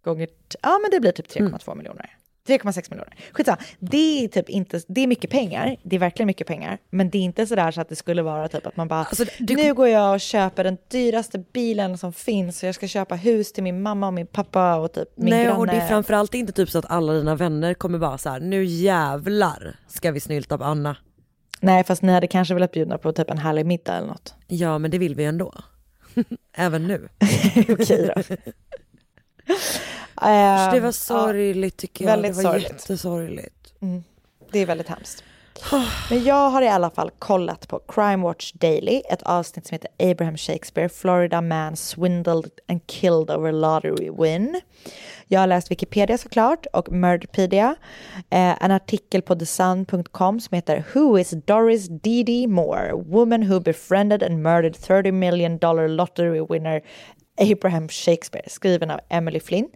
gånger... Ja, men det blir typ 3,2 miljoner. 3,6 miljoner. Skitsamma. Det är typ inte, det är mycket pengar. Det är verkligen mycket pengar. Men det är inte sådär så att det skulle vara typ att man bara, Alltså, du- nu går jag och köper den dyraste bilen som finns och jag ska köpa hus till min mamma och min pappa och typ min Nej granne. och det är framförallt inte typ så att alla dina vänner kommer bara så här: nu jävlar ska vi snylta på Anna. Nej, fast ni hade kanske velat bjuda på typ en härlig middag eller något. Ja men det vill vi ändå. <laughs> Även nu. <laughs> Okej då. <laughs> Så det Ehm, var sorgligt tycker jag. väldigt det var sorgligt. jättesorgligt. Det är väldigt hemskt. <sighs> Men jag har i alla fall kollat på Crime Watch Daily, ett avsnitt som heter Abraham Shakespeare, Florida man swindled and killed over lottery win. Jag har läst Wikipedia såklart och Murderpedia, eh, en artikel på thesun.com som heter Who is Doris D.D. Moore, woman who befriended and murdered 30 million dollar lottery winner Abraham Shakespeare, skriven av Emily Flynn.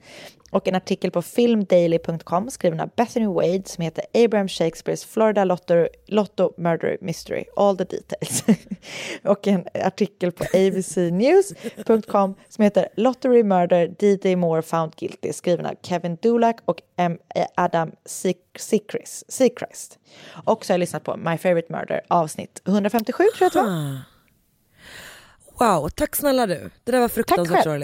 Och en artikel på filmdaily.com skriven av Bethany Wade som heter Abraham Shakespeares Florida Lotto, Lotto Murder Mystery, all the details. <laughs> och en artikel på abcnews.com som heter Lottery Murder, D.D. Moore found guilty, skriven av Kevin Dulac och M- Adam Seacrest. Och så har jag lyssnat på My Favorite Murder avsnitt 157 tror jag att det var. Wow, tack snälla du. Det där var fruktansvärt själv.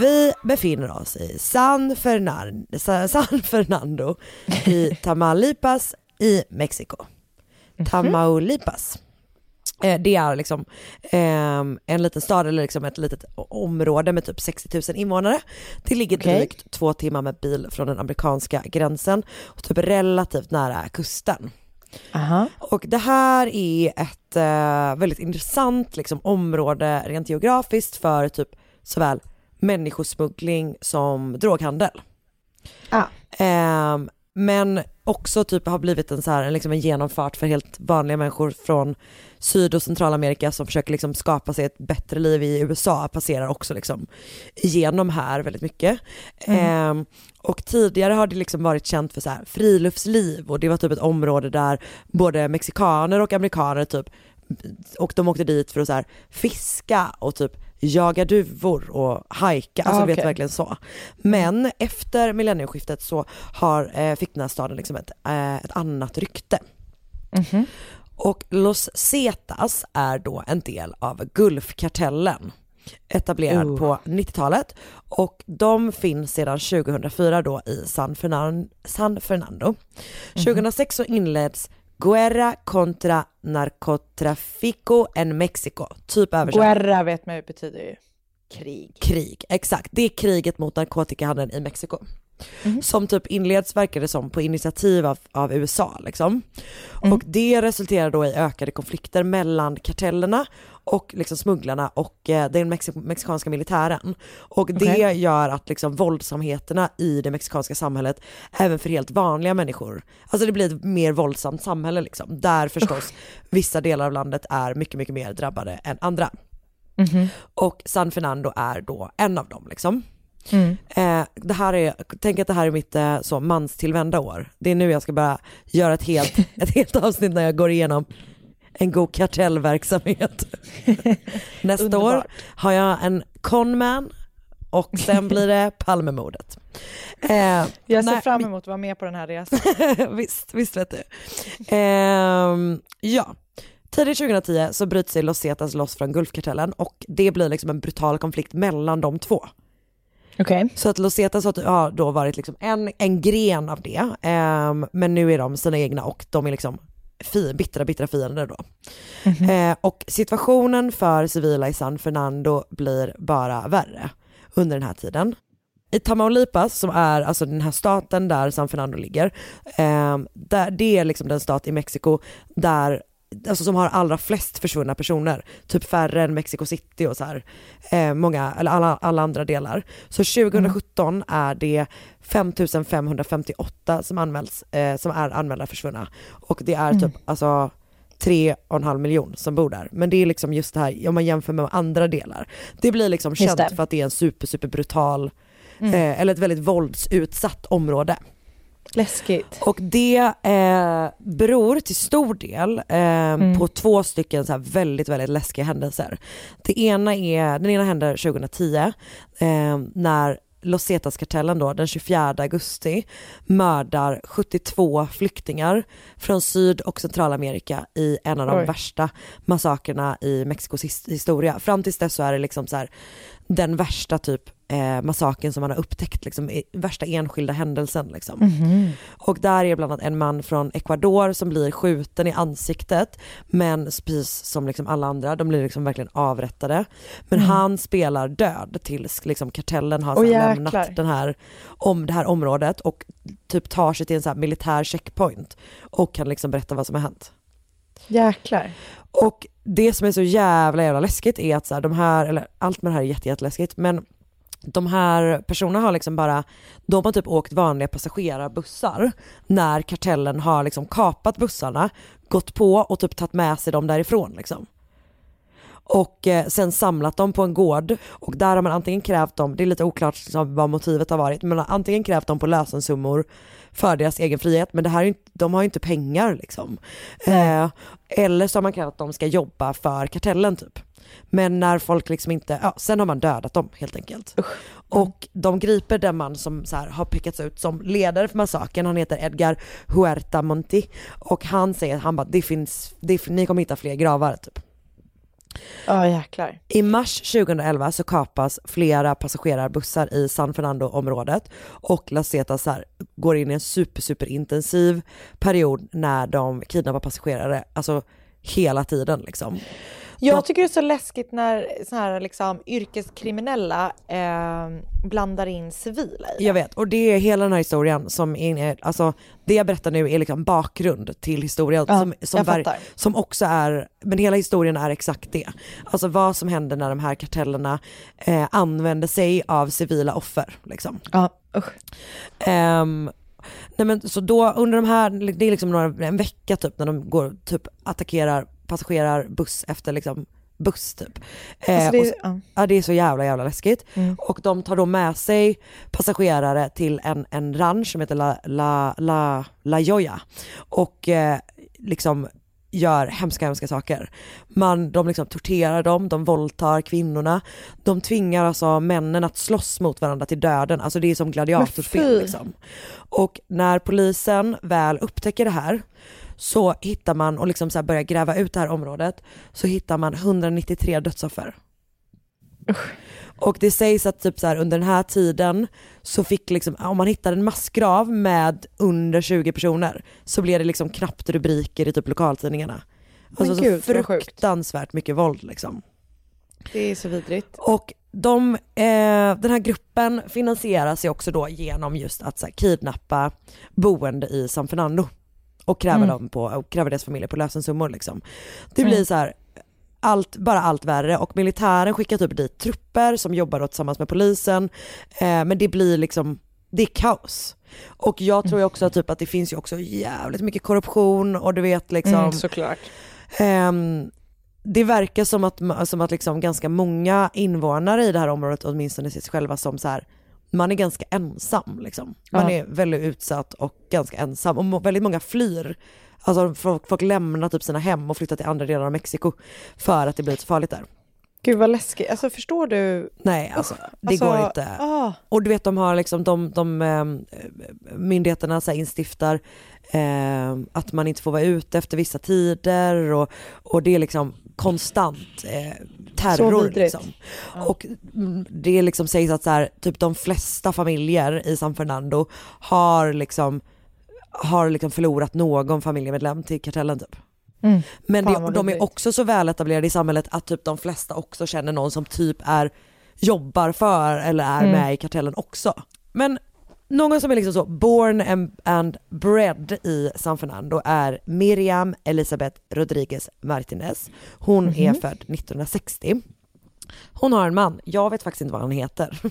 Vi befinner oss i San Fernando, San Fernando i <laughs> Tamaulipas i Mexiko. Tamaulipas. Eh, Det är liksom ehm, en liten stad eller liksom ett litet område med typ 60 000 invånare. Det ligger Okej. drygt två timmar med bil från den amerikanska gränsen och typ relativt nära kusten. Aha. Och det här är ett eh, väldigt intressant liksom, område rent geografiskt för typ såväl människosmuggling som droghandel. Ah. Ehm, men också typ har blivit en, så här, liksom en genomfart för helt vanliga människor från Syd och Centralamerika som försöker liksom skapa sig ett bättre liv i USA passerar också liksom igenom här väldigt mycket. Ehm, och tidigare har det liksom varit känt för så här friluftsliv och det var typ ett område där både mexikaner och amerikaner typ och de åkte dit för att så här fiska och typ jaga duvor och hajka, alltså Ah, du vet verkligen så. Men efter millennieskiftet så har, eh, fick den här staden liksom ett, eh, ett annat rykte. Mhm. Och Los Zetas är då en del av Gulfkartellen etablerad Oh. på 90-talet och de finns sedan 2004 då i San Fernando. San Fernando. 2006 så inleds Guerra contra narcotrafico en Mexico, typ översatt Guerra vet man ju betyder ju krig. krig. Exakt, det är kriget mot narkotikahandeln i Mexiko. Mhm. Som typ inleds, verkar det som, på initiativ av, av USA liksom. Mm. Och det resulterar då i ökade konflikter mellan kartellerna och liksom smugglarna och eh, den mexi- mexikanska militären. Och det Okej. gör att liksom våldsamheterna i det mexikanska samhället, även för helt vanliga människor, alltså det blir ett mer våldsamt samhälle liksom. Där förstås vissa delar av landet är mycket, mycket mer drabbade än andra. Mhm. Och San Fernando är då en av dem liksom. Mm. Eh, det här är, tänk att det här är mitt eh, så manstillvända år. Det är nu jag ska börja göra ett helt, <laughs> ett helt avsnitt när jag går igenom en god kartellverksamhet. <laughs> Nästa Underbart. år har jag en conman och sen blir det <laughs> Palmemordet. Eh, Jag ser nej, fram emot att vara med på den här resan. visst, visst vet du. Ehm, ja, tidigt 2010 så bryter sig Los Zetas loss från Gulfkartellen och det blir liksom en brutal konflikt mellan de två. Okej. Så att Los Zetas har, har då varit liksom en, en gren av det, ehm, men nu är de sina egna och de är liksom fi, bittra, bittra fiender då. Eh, och situationen för civila i San Fernando blir bara värre under den här tiden. I Tamaulipas, som är alltså den här staten där San Fernando ligger, eh, där, det är liksom den stat i Mexiko där Alltså som har allra flest försvunna personer, typ färre än Mexico City och så här, eh, många, eller alla, alla andra delar. Så 2017 är det 5558 som anmäls, eh, som är anmälda försvunna. Och det är typ alltså tre och en halv miljon som bor där. Men det är liksom just det här, om man jämför med andra delar. Det blir liksom känt för att det är en super, super brutal, Mm. eh, eller ett väldigt våldsutsatt område. Läskigt. Och det eh, beror till stor del eh, Mm. på två stycken så väldigt, väldigt läskiga händelser. Det ena är, den ena händer 2010 eh, när Los Zetas-kartellen då den 24 augusti mördar 72 flyktingar från Syd och Centralamerika i en av de Oj. värsta massakerna i Mexikos his- historia. Fram tills dess så är det liksom så här den värsta typ eh, massaken som man har upptäckt, liksom, i- värsta enskilda händelsen liksom. Mhm. Och där är bland annat en man från Ecuador som blir skjuten i ansiktet men precis som liksom alla andra, de blir liksom verkligen avrättade. Men Mm. han spelar död tills liksom kartellen har jäklar. lämnat den här, om det här området och typ tar sig till en så militär checkpoint och kan liksom berätta vad som har hänt. Jäklar. Och det som är så jävla jävla läskigt är att så här, de här, eller allt med det här är jätte, jätteläskigt, men de här personerna har liksom bara, de har typ åkt vanliga passagerarbussar när kartellen har liksom kapat bussarna, gått på och typ tagit med sig dem därifrån liksom. Och eh, sen samlat dem på en gård och där har man antingen krävt dem, det är lite oklart liksom, vad motivet har varit, men man har antingen krävt dem på lösensummor för deras egen frihet, men det här är inte, de har ju inte pengar liksom. Eh, eller så har man krävt att de ska jobba för kartellen typ. Men när folk liksom inte, ja sen har man dödat dem helt enkelt. Och de griper den man som så här, har pekats ut som ledare för massakern, han heter Edgar Huerta Monti. Och han säger, han bara, det finns, det, ni kommer hitta fler gravar typ. Ja jäklar. I mars 2011 så kapas flera passagerarbussar i San Fernando-området och Las Zetas här går in i en super, super intensiv period när de kidnappar passagerare, alltså hela tiden liksom. Jag tycker det är så läskigt när så här liksom yrkeskriminella eh, blandar in civila i det. Jag vet, och det är hela den här historien som är, alltså det jag berättar nu är liksom bakgrund till historien Ja, som, som, var, som också är, men hela historien är exakt det. Alltså vad som händer när de här kartellerna eh, använder sig av civila offer liksom. Ja, usch. Ehm, nej men så då under de här, det är liksom några, en vecka typ när de går typ attackerar passagerarbuss efter liksom buss typ. Eh, Alltså det är- och så, ja. ja. det är så jävla jävla läskigt. Mm. Och de tar då med sig passagerare till en, en ranch som heter La, La, La, La Joya. Och eh, liksom gör hemska hemska saker. Man, de liksom torterar dem, de våldtar kvinnorna, de tvingar alltså männen att slåss mot varandra till döden, alltså det är som gladiatorspel liksom. Och när polisen väl upptäcker det här så hittar man och liksom så börjar gräva ut det här området så hittar man 193 dödsoffer. Och det sägs att typ så här, under den här tiden så fick liksom, om man hittade en massgrav med under 20 personer så blev det liksom knappt rubriker i typ lokaltidningarna. Alltså så gud, fruktansvärt mycket våld liksom. Det är så vidrigt. Och de, eh, den här gruppen finansieras ju också då genom just att så här, kidnappa boende i San Fernando och kräva, Mm. dem på, och kräva deras familjer på lösensummor liksom. Det blir Mm. så här, allt, bara allt värre och militären skickar typ dit trupper som jobbar tillsammans med polisen eh, men det blir liksom, det är kaos. Och jag tror också typ att det finns ju också jävligt mycket korruption och du vet liksom Mm, såklart. Ehm, det verkar som att, som att liksom ganska många invånare i det här området åtminstone ser sig själva som så här, man är ganska ensam liksom. Man Ja. är väldigt utsatt och ganska ensam och må- väldigt många flyr. Alltså folk, folk lämnar typ sina hem och flyttar till andra delar av Mexiko för att det blir så farligt där. Gud vad läskigt. Alltså förstår du? Nej alltså, det Alltså, går inte. ah. Och du vet de har liksom, de, de ehm, myndigheterna så instiftar ehm, att man inte får vara ute efter vissa tider och, och det är liksom konstant eh, terror. Liksom. Och mm, det liksom sägs att så här, typ de flesta familjer i San Fernando har liksom, har liksom förlorat någon familjemedlem till kartellen typ. Mm. Men det, de är också så väletablerade i samhället att typ de flesta också känner någon som typ är jobbar för eller är Mm. med i kartellen också. Men någon som är liksom så born and, and bred i San Fernando är Miriam Elisabeth Rodriguez Martinez. Hon är Mhm. född 1960. Hon har en man, jag vet faktiskt inte vad han heter. <laughs>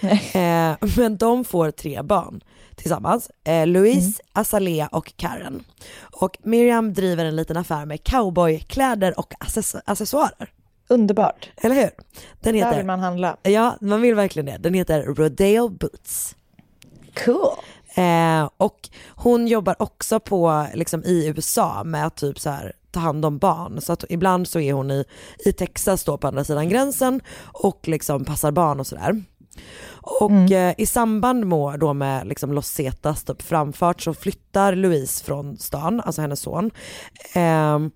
eh, men de får tre barn tillsammans. Eh, Louise, Azalea och Karen. Och Miriam driver en liten affär med cowboykläder och access- accessoarer. Underbart. Eller hur? Den Där heter, vill man handla. Ja, man vill verkligen det. Den heter Rodeo Boots. Cool. Eh, och hon jobbar också på, liksom i USA med att typ så här ta hand om barn. Så att ibland så är hon i, i Texas då på andra sidan gränsen och liksom passar barn och sådär. Och eh, i samband med, då med liksom Los Zetas typ framfart så flyttar Louise från stan, alltså hennes son. Ehm,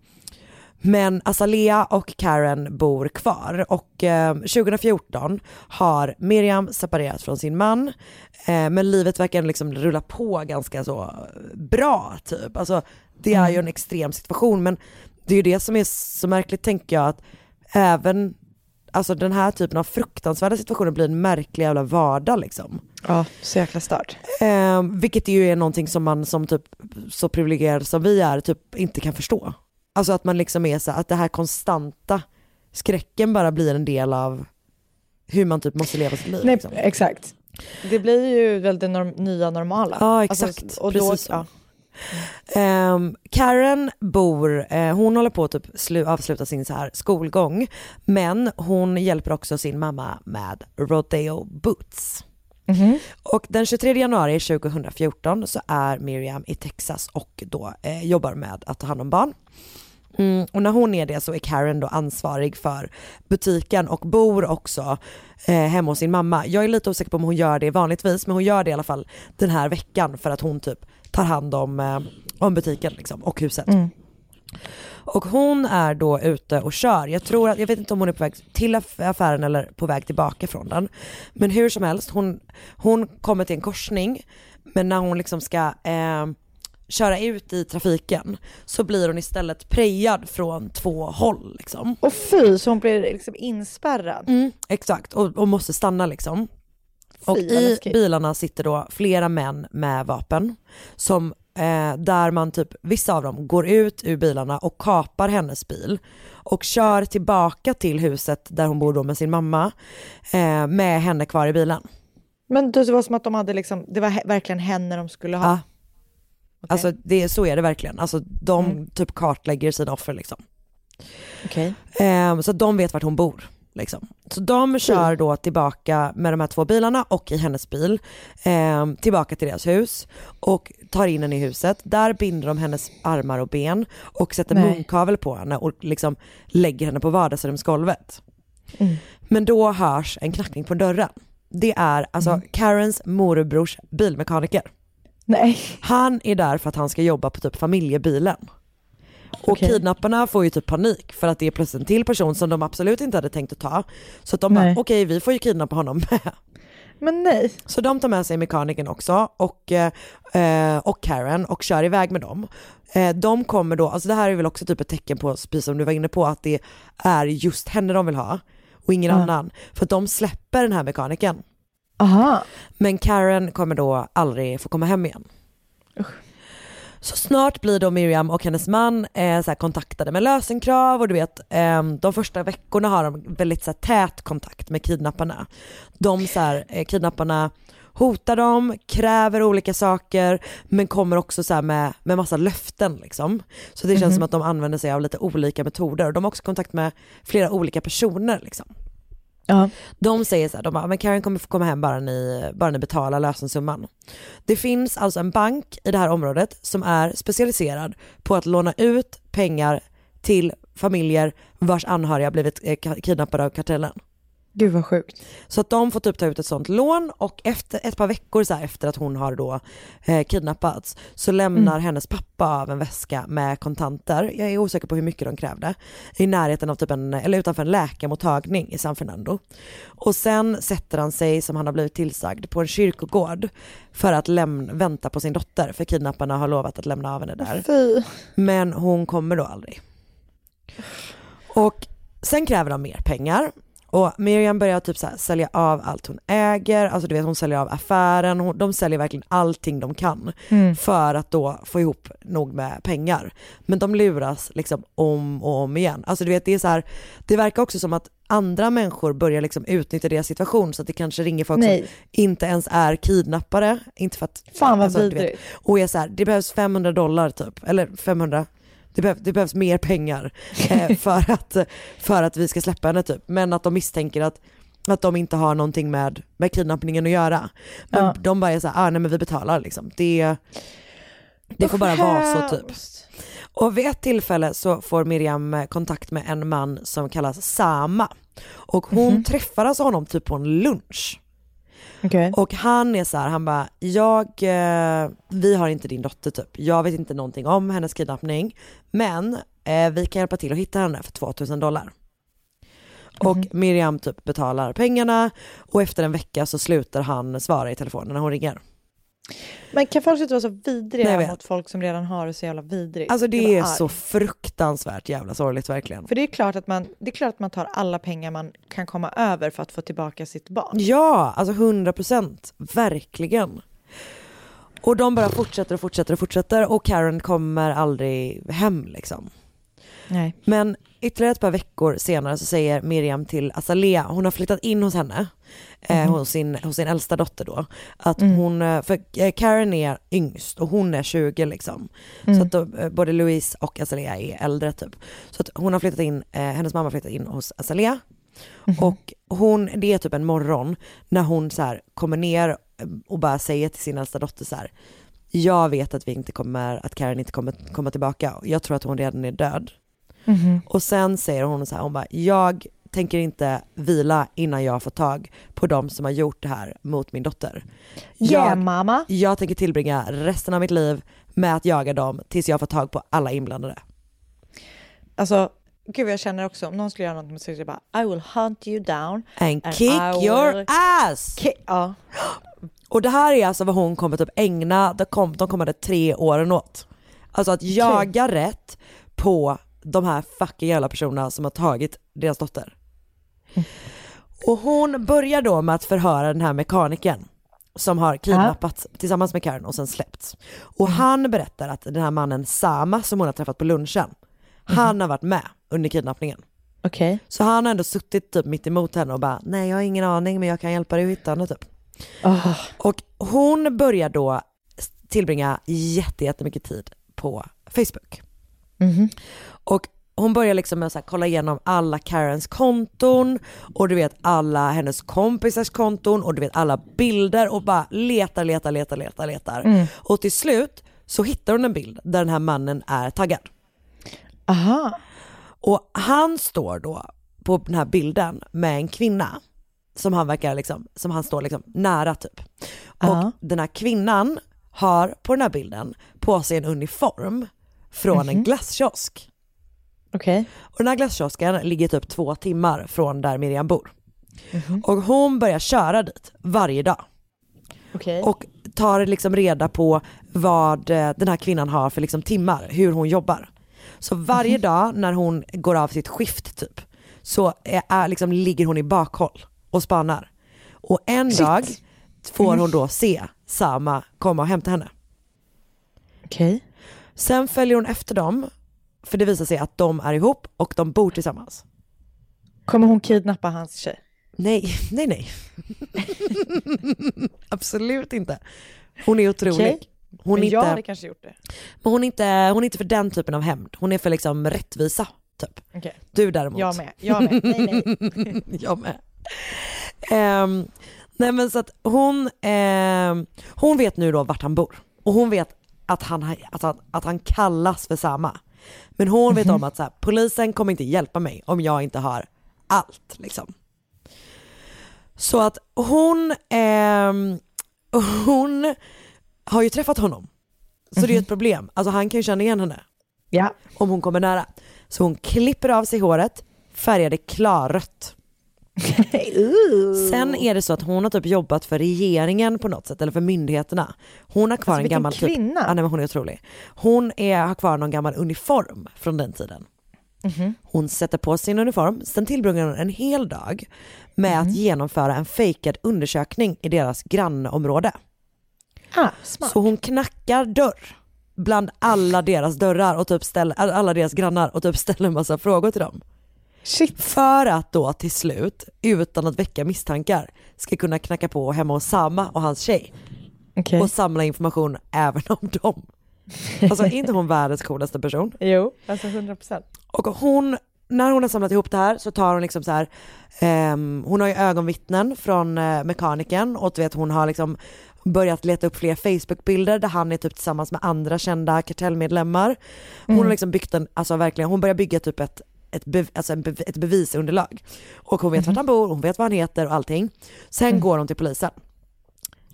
men Azalea och Karen bor kvar och eh, 2014 har Miriam separerat från sin man eh, men livet verkar liksom rulla på ganska så bra typ. Alltså det är ju en extrem situation men det är ju det som är så märkligt tänker jag att även Alltså den här typen av fruktansvärda situationer blir en märklig jävla vardag liksom. Ja, så jäkla stört. Eh, vilket ju är någonting som man som typ så privilegierad som vi är typ inte kan förstå. Alltså att man liksom är så att det här konstanta skräcken bara blir en del av hur man typ måste leva sitt liv. Nej, liksom. exakt. Det blir ju väl det norm- nya normala. Ja Alltså, exakt, och då, precis ja. Ehm, Karen bor, eh, hon håller på att typ slu- avsluta sin så här skolgång men hon hjälper också sin mamma med Rodeo Boots. Mhm. Och den 23 januari 2014 så är Miriam i Texas och då eh, jobbar med att ta hand om barn. Mm, och när hon är det så är Karen då ansvarig för butiken och bor också eh, hemma hos sin mamma. Jag är lite osäker på om hon gör det vanligtvis men hon gör det i alla fall den här veckan för att hon typ tar hand om, eh, om butiken liksom, och huset. Mm. Och hon är då ute och kör. Jag tror att, jag vet inte om hon är på väg till aff- affären eller på väg tillbaka från den. Men hur som helst, hon, hon kommer till en korsning men när hon liksom ska eh, köra ut i trafiken så blir hon istället prejad från två håll liksom. Och fy, så hon blir liksom inspärrad. Mm, exakt, och, och måste stanna liksom. Och Fy, vad i läskigt. bilarna sitter då flera män med vapen som eh, där man typ, vissa av dem går ut ur bilarna och kapar hennes bil och kör tillbaka till huset där hon bor då med sin mamma eh, med henne kvar i bilen. Men det var som att de hade liksom, det var verkligen henne de skulle ha. Ja. Alltså det, så är det verkligen, alltså de typ kartlägger sina offer liksom. Okej. Eh, så de vet vart hon bor. Liksom. Så de kör då tillbaka med de här två bilarna och i hennes bil eh, tillbaka till deras hus och tar in henne i huset. Där binder de hennes armar och ben och sätter Nej. munkavel på henne och liksom lägger henne på vardagsrumsgolvet. Mm. Men då hörs en knackning på dörren. Det är alltså Karens morbrors bilmekaniker. Nej. Han är där för att han ska jobba på typ familjebilen. Och Okej. kidnapparna får ju typ panik för att det är plötsligt en till person som de absolut inte hade tänkt att ta. Så att de bara, okej vi får ju kidnappa honom med. <laughs> Men nej. Så de tar med sig mekanikern också och, eh, och Karen och kör iväg med dem. Eh, de kommer då, alltså det här är väl också typ ett tecken på, precis som du var inne på, att det är just henne de vill ha och ingen Ja. annan. För att de släpper den här mekanikern. Aha. Men Karen kommer då aldrig få komma hem igen. Så snart blir då Miriam och hennes man eh, så kontaktade med lösenkrav och du vet, eh, de första veckorna har de väldigt så här, tät kontakt med kidnapparna. De så här, eh, kidnapparna hotar dem, kräver olika saker men kommer också så här med, med massa löften liksom. Så det känns Mhm. som att de använder sig av lite olika metoder och de har också kontakt med flera olika personer liksom. Ja. De säger så här, de bara, men Karen kommer få komma hem bara ni, bara ni betalar lösensumman. Det finns alltså en bank i det här området som är specialiserad på att låna ut pengar till familjer vars anhöriga blivit eh, kidnappade av kartellen. Gud vad sjukt. Så att de får typ ta ut ett sånt lån och efter ett par veckor så här, efter att hon har då eh, kidnappats så lämnar Mm. hennes pappa av en väska med kontanter, jag är osäker på hur mycket de krävde, i närheten av typ en, eller utanför en läkarmottagning i San Fernando. Och sen sätter han sig, som han har blivit tillsagd, på en kyrkogård för att lämna, vänta på sin dotter, för kidnapparna har lovat att lämna av henne där. Fy. Men hon kommer då aldrig. Och sen kräver de mer pengar. Och Miriam börjar typ så här sälja av allt hon äger, alltså du vet hon säljer av affären, hon, de säljer verkligen allting de kan Mm. för att då få ihop nog med pengar. Men de luras liksom om och om igen. Alltså du vet det är så här, det verkar också som att andra människor börjar liksom utnyttja deras situation så att det kanske ringer folk Nej. som inte ens är kidnappare, inte för att... Fan vad alltså, vidrigt. och är så här, det behövs 500 dollar typ, eller 500, det, behöv, det behövs mer pengar eh, <laughs> för, att, för att vi ska släppa henne typ. Men att de misstänker att, att de inte har någonting med, med kidnappningen att göra. Men Ja. de bara är så här, ah, nej men vi betalar liksom. Det, det får bara vara så typ. Och vid ett tillfälle så får Miriam eh, kontakt med en man som kallas Sama. Och hon Mhm. träffar alltså honom typ på en lunch. Okej. Och han är så här, han bara, jag, eh, vi har inte din dotter typ. Jag vet inte någonting om hennes kidnappning. Men eh, vi kan hjälpa till att hitta henne för 2000 dollar. Och Miriam typ betalar pengarna och efter en vecka så slutar han svara i telefonen när hon ringer. Men kan folk inte vara så Nej, vidriga vet. mot folk som redan har det så jävla vidrigt? Alltså det är arg. så fruktansvärt jävla sorgligt verkligen. För det är klart att man, det är klart att man tar alla pengar man kan komma över för att få tillbaka sitt barn. Ja, alltså 100 procent, verkligen. Och de bara fortsätter och fortsätter och fortsätter och Karen kommer aldrig hem liksom. Nej. Men ytterligare ett par veckor senare så säger Miriam till Azalea, hon har flyttat in hos henne, eh, Mhm. hos, sin, hos sin äldsta dotter då, att Mm. hon, eh, för eh, Karen är yngst och hon är 20 liksom. Mm. Så att då, eh, både Louise och Azalea är äldre typ. Så att hon har flyttat in, eh, hennes mamma har flyttat in hos Azalea. Och hon, det är typ en morgon när hon så här kommer ner och bara säger till sin äldsta dotter så här. Jag vet att vi inte kommer, att Karen inte kommer komma tillbaka. Jag tror att hon redan är död. Mhm. Och sen säger hon så här, hon bara, jag tänker inte vila innan jag får tag på de som har gjort det här mot min dotter. Yeah, jag, mamma. jag tänker tillbringa resten av mitt liv med att jaga dem tills jag får tag på alla inblandade. Alltså, gud jag känner också om någon skulle göra något med sig, jag bara I will hunt you down. And and kick I your will ass! ki- ja. <gasps> Och det här är alltså vad hon kommer typ ägna de kommande tre åren åt. Alltså att jaga rätt på de här fucking jävla personerna som har tagit deras dotter. Och hon börjar då med att förhöra den här mekanikern som har kidnappats tillsammans med Karen och sen släppts. Och han berättar att den här mannen Sama som hon har träffat på lunchen, han har varit med under kidnappningen. Okej. Så han har ändå suttit typ mitt emot henne och bara, nej jag har ingen aning men jag kan hjälpa dig att hitta henne typ. Ah. Och hon börjar då tillbringa jätte- jättemycket tid på Facebook. Mhm. Och hon börjar liksom med att så kolla igenom alla Karens konton och du vet alla hennes kompisars konton och du vet alla bilder och bara letar, letar, letar, letar, letar. Mm. Och till slut så hittar hon en bild där den här mannen är taggad. Aha. Och han står då på den här bilden med en kvinna som han verkar liksom, som han står liksom nära typ. Och Ja. den här kvinnan har på den här bilden på sig en uniform från en Mhm. glasskiosk. Okej. Och den här glasskiosken ligger typ två timmar från där Miriam bor. Och hon börjar köra dit varje dag. Okej. Och tar liksom reda på vad eh, den här kvinnan har för liksom timmar, hur hon jobbar. Så varje dag när hon går av sitt skift typ, så är, liksom, ligger hon i bakhåll och spanar. Och en Shit. dag får hon då se Sama komma och hämta henne. Okej. Sen följer hon efter dem, för det visar sig att de är ihop och de bor tillsammans. Kommer hon kidnappa hans tjej? Nej, <laughs> nej, nej. <laughs> Absolut inte. Hon är otrolig. Okej. Hon är Men jag inte, hade kanske gjort det. men hon är, inte, hon är inte för den typen av hämnd. Hon är för liksom rättvisa, typ. Okej. Du däremot. Jag med. Jag med. Nej, nej. <laughs> jag med. Ehm, nej men så att hon, ehm, hon vet nu då vart han bor. Och hon vet att han, har- alltså, att han kallas för samma. Men hon vet Mhm. om att så här, polisen kommer inte hjälpa mig om jag inte har allt liksom. Så att hon, ehm, hon har ju träffat honom. Så det är ett problem. Alltså han kan ju känna igen henne. Ja. Om hon kommer nära. Så hon klipper av sig håret, färgar det klarrött. Sen är det så att hon har typ jobbat för regeringen på något sätt, eller för myndigheterna. Hon har kvar Alltså, en gammal typ, kvinna. ja, nej, men hon är otrolig. Hon är, har kvar någon gammal uniform från den tiden. Mhm. Hon sätter på sin uniform, sen tillbringar hon en hel dag med Mhm. att genomföra en fejkad undersökning i deras grannområde. Ah, smart. Så hon knackar dörr bland alla deras dörrar och typ ställer, alla deras grannar och typ ställer en massa frågor till dem. Shit. För att då till slut, utan att väcka misstankar, ska kunna knacka på hemma hos Sama och hans tjej. Okej. Och samla information även om dem. Alltså är inte hon världens coolaste person? <laughs> Jo, alltså 100 procent. Och hon, när hon har samlat ihop det här så tar hon liksom så här, ehm, hon har ju ögonvittnen från eh, mekaniken och du vet hon har liksom börjat leta upp fler Facebook-bilder där han är typ tillsammans med andra kända kartellmedlemmar. Hon Mm. har liksom byggt en, alltså verkligen, hon börjar bygga typ ett ett, bev, alltså ett bevisunderlag. Och hon vet vart han bor, hon vet vad han heter och allting. Sen går hon till polisen.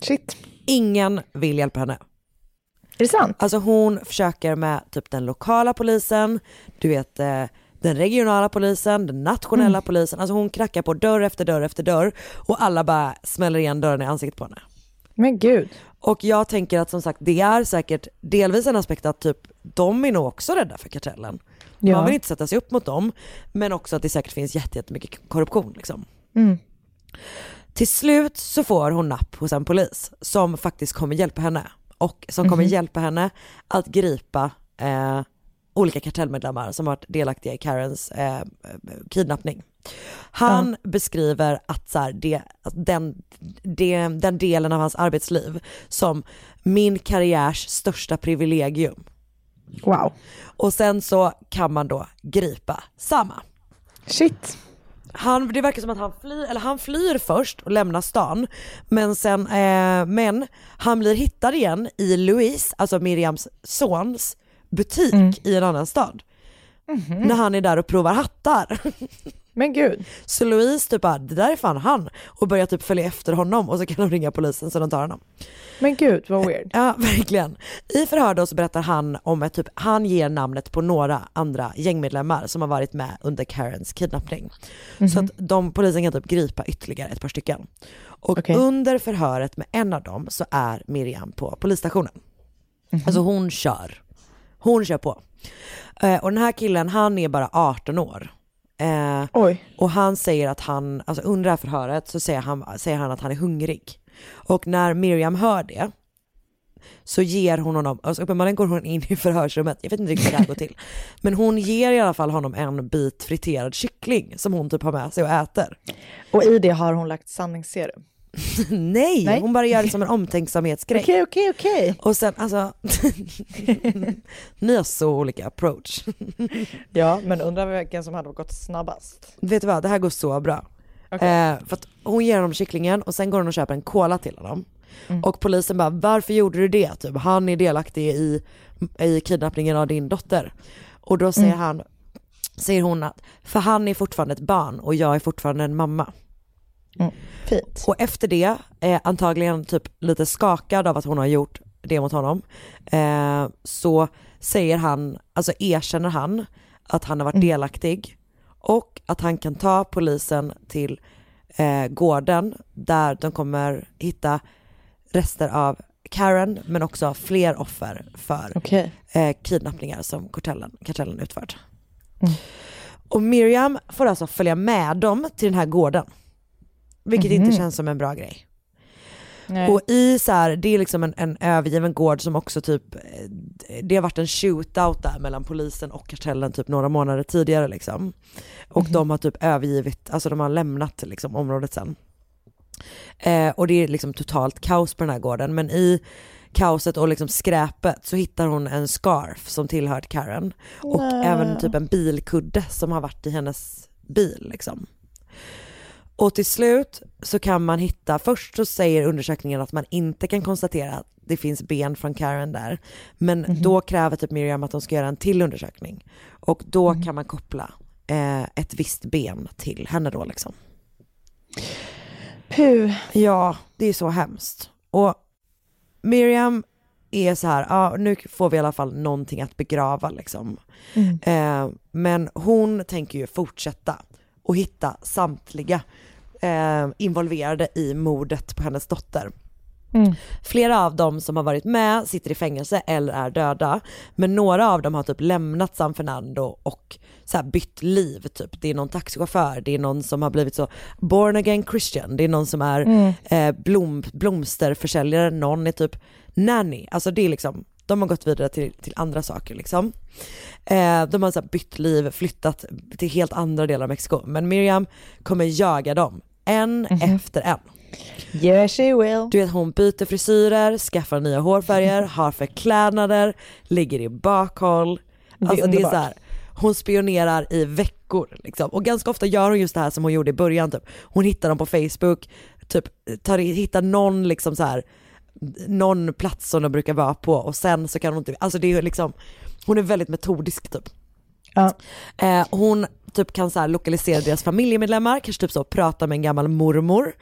Shit. Ingen vill hjälpa henne. Är det sant? Alltså hon försöker med typ den lokala polisen, du vet eh, den regionala polisen, den nationella Mm. polisen. Alltså hon knackar på dörr efter dörr efter dörr och alla bara smäller igen dörren i ansiktet på henne. Men gud. Och jag tänker att som sagt det är säkert delvis en aspekt att typ de är nog också rädda för kartellen. Ja. Man vill inte sätta sig upp mot dem men också att det säkert finns jätte- jättemycket korruption liksom. Mm. Till slut så får hon napp hos en polis som faktiskt kommer hjälpa henne och som kommer Mhm. hjälpa henne att gripa eh, olika kartellmedlemmar som varit delaktiga i Karens eh, kidnappning. Han beskriver att så här, det, den, det, den delen av hans arbetsliv som min karriärs största privilegium. Wow. Och sen så kan man då gripa samma. Shit. Han, det verkar som att han flyr, eller han flyr först och lämnar stan, men sen, eh, men han blir hittad igen i Louise, alltså Miriams sons butik i en annan stad. När han är där och provar hattar. <laughs> Men gud. Så Louise typ bara, det där är fan han, och börjar typ följa efter honom och så kan de ringa polisen så de tar honom. Men gud vad weird. Ja, verkligen. I förhör då så berättar han om ett typ, han ger namnet på några andra gängmedlemmar som har varit med under Karens kidnappning. Så att de, polisen kan typ gripa ytterligare ett par stycken. Och Okej. under förhöret med en av dem så är Miriam på polisstationen. Alltså hon kör. Hon kör på. Eh, och den här killen, han är bara 18 år. Eh, och han säger att han, alltså under det här förhöret så säger han, säger han att han är hungrig. Och när Miriam hör det så ger hon honom, alltså uppenbarligen går hon in i förhörsrummet, jag vet inte riktigt hur det här går till. <laughs> Men hon ger i alla fall honom en bit friterad kyckling som hon typ har med sig och äter. Och i det har hon lagt sanningsserum. <laughs> Nej, Nej. hon bara gör det som en omtänksamhetsgrej. Okej, okej, okej. Och sen alltså, <laughs> ni har så olika approach. <laughs> Ja, men undrar vilken som hade gått snabbast. Vet du vad, det här går så bra. Okej. Eh, för att hon ger honom kycklingen och sen går hon och köper en cola till honom. Mm. Och polisen bara, varför gjorde du det? Typ, han är delaktig i, i kidnappningen av din dotter. Och då säger Mm. han, säger hon att, för han är fortfarande ett barn och jag är fortfarande en mamma. Fint. Och efter det, eh, antagligen typ lite skakad av att hon har gjort det mot honom, eh, så säger han, alltså erkänner han att han har varit Mm. delaktig och att han kan ta polisen till eh, gården där de kommer hitta rester av Karen men också fler offer för Okej. eh, kidnappningar som kartellen, kartellen utfört. Mm. Och Miriam får alltså följa med dem till den här gården. Vilket inte Mhm. känns som en bra grej. Nej. Och i så här, det är liksom en, en övergiven gård som också typ, eh, det har varit en shootout där mellan polisen och kartellen typ några månader tidigare liksom. Och Mhm. de har typ övergivit, alltså de har lämnat liksom området sen. Eh, och det är liksom totalt kaos på den här gården, men i kaoset och liksom skräpet så hittar hon en scarf som tillhör Karen. Och Nej. även typ en bilkudde som har varit i hennes bil liksom. Och till slut så kan man hitta, först så säger undersökningen att man inte kan konstatera att det finns ben från Karen där. Men Mhm. då kräver typ Miriam att de ska göra en till undersökning. Och då kan man koppla eh, ett visst ben till henne då liksom. Puh. Ja, det är så hemskt. Och Miriam är så här, ja nu får vi i alla fall någonting att begrava liksom. Mm. Eh, men hon tänker ju fortsätta och hitta samtliga eh, involverade i mordet på hennes dotter. Mm. Flera av dem som har varit med sitter i fängelse eller är döda. Men några av dem har typ lämnat San Fernando och så bytt liv typ. Det är någon taxichaufför, det är någon som har blivit så born again Christian, det är någon som är Mm. eh, blom, blomsterförsäljare, någon är typ nanny. Alltså det är liksom, de har gått vidare till, till andra saker liksom. Eh, de har så bytt liv, flyttat till helt andra delar av Mexiko. Men Miriam kommer jaga dem, en efter en. Yes she will. Du vet hon byter frisyrer, skaffar nya hårfärger, har förklädnader, ligger i bakhåll. Det är Alltså det är så här, hon spionerar i veckor liksom. Och ganska ofta gör hon just det här som hon gjorde i början typ. Hon hittar dem på Facebook, typ tar, hittar någon liksom så här någon plats som de brukar vara på och sen så kan hon inte, alltså det är liksom, hon är väldigt metodisk typ. Ja. Eh, hon typ kan så lokalisera deras familjemedlemmar, kanske typ så prata med en gammal mormor.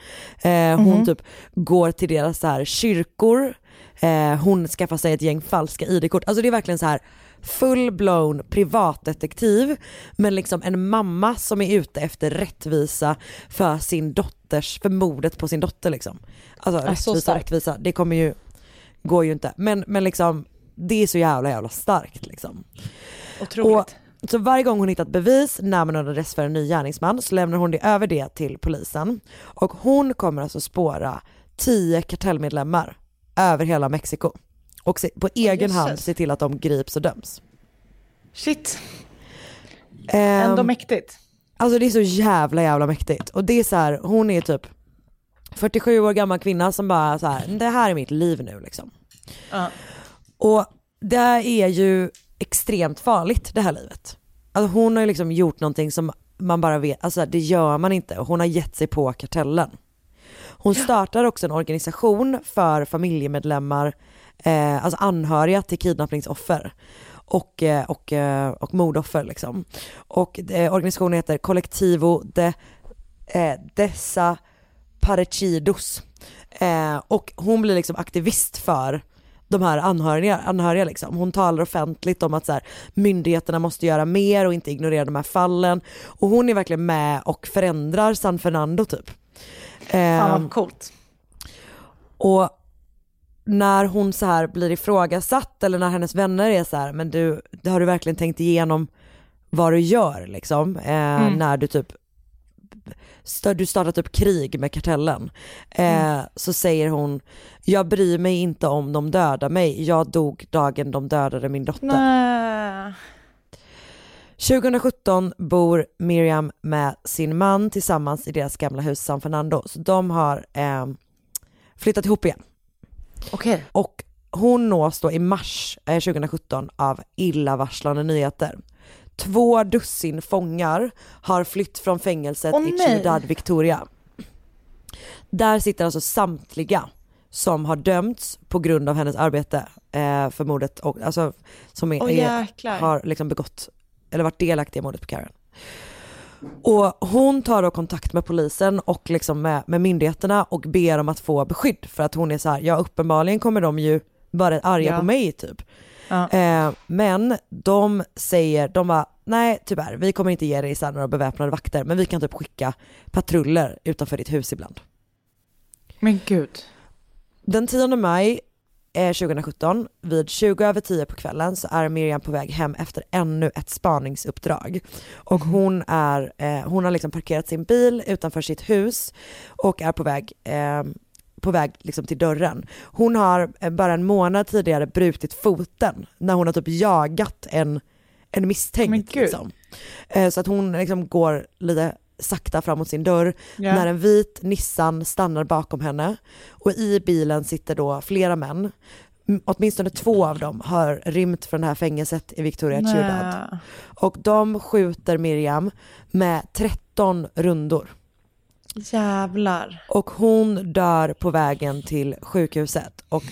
Eh, hon Mhm. typ går till deras så här kyrkor, eh, hon skaffar sig ett gäng falska ID-kort. Alltså det är verkligen så här full-blown privatdetektiv men liksom en mamma som är ute efter rättvisa för sin dotters, för mordet på sin dotter liksom. Alltså Ja, rättvisa, rättvisa, det kommer ju, går ju inte. Men, men liksom det är så jävla jävla starkt liksom. Otroligt. Och, så varje gång hon hittat bevis när man adress för en ny gärningsman så lämnar hon det över det till polisen. Och hon kommer alltså spåra tio kartellmedlemmar över hela Mexiko. Och på egen hand se till att de grips och döms. Shit. Ehm, Ändå mäktigt. Alltså det är så jävla jävla mäktigt. Och det är så här, hon är typ 47 år gammal kvinna som bara så här, det här är mitt liv nu liksom. Ja. Och det är ju extremt farligt det här livet. Alltså hon har ju liksom gjort någonting som man bara vet, alltså det gör man inte. Hon har gett sig på kartellen. Hon startar också en organisation för familjemedlemmar, eh, alltså anhöriga till kidnappningsoffer och, eh, och, eh, och mordoffer liksom. Och eh, organisationen heter Collectivo de eh, Desaparecidos. Eh, och hon blir liksom aktivist för de här anhöriga, anhöriga liksom. Hon talar offentligt om att så här, myndigheterna måste göra mer och inte ignorera de här fallen. Och hon är verkligen med och förändrar San Fernando typ. Fan vad coolt. och när hon så här blir ifrågasatt eller när hennes vänner är så här, men du, har du verkligen tänkt igenom vad du gör liksom? Eh, Mm. När du typ du startar typ krig med kartellen. Eh, Så säger hon, jag bryr mig inte om de dödar mig, jag dog dagen de dödade min dotter. Nej. 2017 bor Miriam med sin man tillsammans i deras gamla hus San Fernando. Så de har eh, flyttat ihop igen. Okej. Och hon nås då i mars eh, 2017 av illavarslande nyheter. Två dussin fångar har flytt från fängelset Åh, i. Ciudad Victoria. Där sitter alltså samtliga som har dömts på grund av hennes arbete eh, för mordet och alltså som är, Åh, är, har liksom begått eller varit delaktiga i mordet på Karen. Och hon tar då kontakt med polisen och liksom med, med myndigheterna och ber om att få beskydd för att hon är så här, ja uppenbarligen kommer de ju vara arga Ja. på mig typ. Ja. Eh, men de säger, de bara, nej tyvärr vi kommer inte ge dig så några beväpnade vakter men vi kan typ skicka patruller utanför ditt hus ibland. Men gud. Den 10 maj eh, 2017 vid 20 över 10 på kvällen så är Miriam på väg hem efter ännu ett spaningsuppdrag. Och hon, är, eh, hon har liksom parkerat sin bil utanför sitt hus och är på väg, eh, på väg liksom till dörren. Hon har eh, bara en månad tidigare brutit foten när hon har typ jagat en, en misstänkt. Liksom. Eh, så att hon liksom går lite sakta fram mot sin dörr Ja. när en vit Nissan stannar bakom henne och i bilen sitter då flera män. Åtminstone två av dem har rymt från det här fängelset i Victoria Ciudad. Och de skjuter Miriam med 13 rundor. Jävlar. Och hon dör på vägen till sjukhuset. Och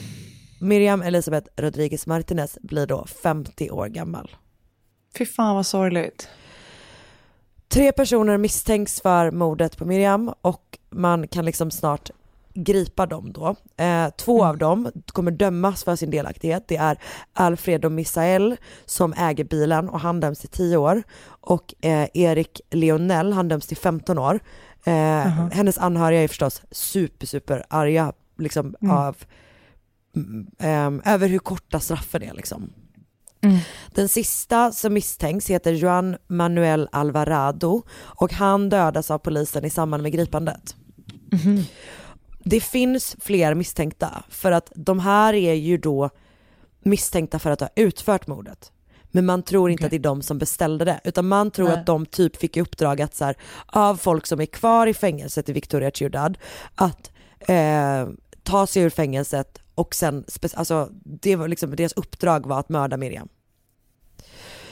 Miriam Elisabeth Rodriguez Martinez blir då 50 år gammal. Fy fan vad sorgligt. Tre personer misstänks för mordet på Miriam och man kan liksom snart gripa dem då. Eh, två av dem kommer dömas för sin delaktighet. Det är Alfredo Misael som äger bilen och han döms till 10 år och eh, Erik Leonell, han döms till 15 år. Eh, Hennes anhöriga är förstås super, super arga liksom Mm. av mm, ehm, över hur korta straffen är liksom. Mm. Den sista som misstänks heter Juan Manuel Alvarado och han dödas av polisen i samband med gripandet. Det finns fler misstänkta för att de här är ju då misstänkta för att ha utfört mordet. Men man tror inte att det är de som beställde det, utan man tror Nej. att de typ fick i uppdrag att så här, av folk som är kvar i fängelset i Victoria Ciudad, att eh, ta sig ur fängelset och sen, alltså det var liksom, deras uppdrag var att mörda Miriam.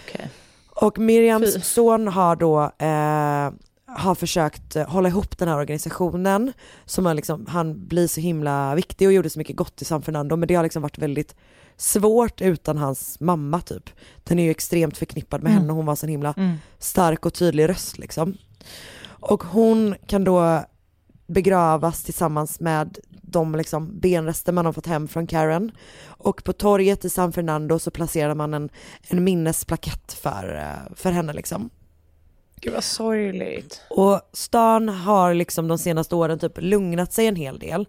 Okej. Och Miriams Fy. son har då eh, har försökt eh, hålla ihop den här organisationen som har liksom, han blir så himla viktig och gjorde så mycket gott i San Fernando men det har liksom varit väldigt svårt utan hans mamma typ. Den är ju extremt förknippad med Mm. henne, hon var så himla Mm. stark och tydlig röst liksom. Och hon kan då begravas tillsammans med de liksom benrester man har fått hem från Karen. Och på torget i San Fernando så placerar man en, en minnesplakett för, eh, för henne liksom. Gud vad sorgligt. Och stan har liksom de senaste åren typ lugnat sig en hel del.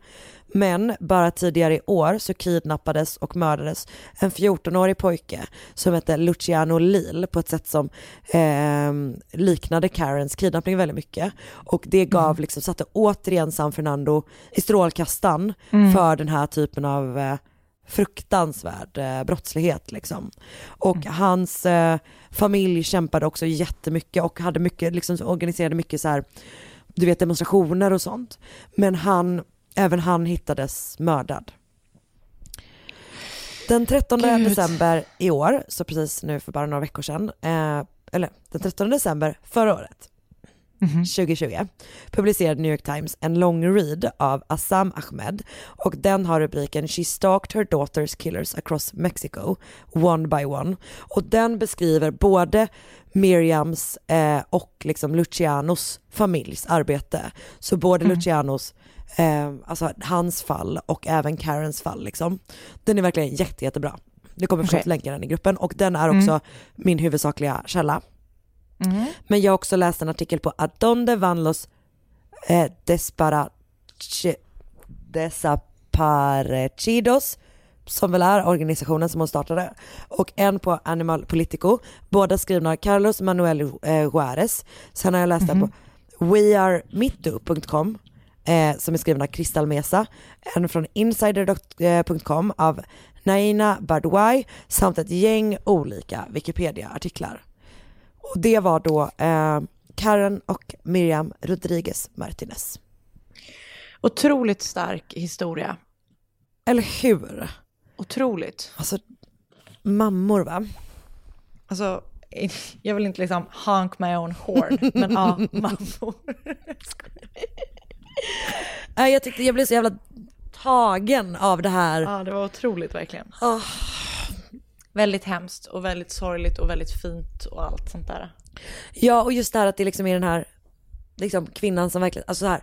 Men bara tidigare i år så kidnappades och mördades en 14-årig pojke som hette Luciano Lil på ett sätt som eh, liknade Karens kidnappning väldigt mycket. Och det gav liksom, satte återigen San Fernando i strålkastan Mm. för den här typen av eh, fruktansvärd eh, brottslighet liksom. Och hans eh, familj kämpade också jättemycket och hade mycket, liksom organiserade mycket så här, du vet demonstrationer och sånt. Men han, även han hittades mördad. Den 13 Gud. december i år, så precis nu för bara några veckor sedan, eh, eller den 13 december förra året, 2020 publicerade New York Times en lång read av Assam Ahmed och den har rubriken She stalked her daughter's killers across Mexico one by one och den beskriver både Miriams eh, och liksom Lucianos familjs arbete. Så både Mm. Lucianos, eh, alltså hans fall och även Karens fall liksom. Den är verkligen jätte, jättebra. Det kommer förstås länka den i gruppen och den är också Mm. min huvudsakliga källa. Mm. Men jag har också läst en artikel på Adonde van los eh, Desparache- Desaparecidos som väl är organisationen som hon startade och en på Animal Politico, båda skrivna av Carlos Manuel eh, Juarez. Sen har jag läst den på wearemito.com eh, som är skriven av Crystal Mesa, en från insider.com av Naina Bardwai samt ett gäng olika Wikipedia-artiklar. Och det var då eh, Karen och Miriam Rodriguez Martinez. Otroligt stark historia. Eller hur? Otroligt. Alltså, mammor va? Alltså, <laughs> jag vill inte liksom honk my own horn, <laughs> men ja, mammor. <laughs> Jag tyckte jag blev så jävla tagen av det här. Ja, det var otroligt verkligen. Ah. Väldigt hemskt och väldigt sorgligt och väldigt fint och allt sånt där. Ja, och just det här att det liksom är den här liksom, kvinnan som verkligen, alltså så här,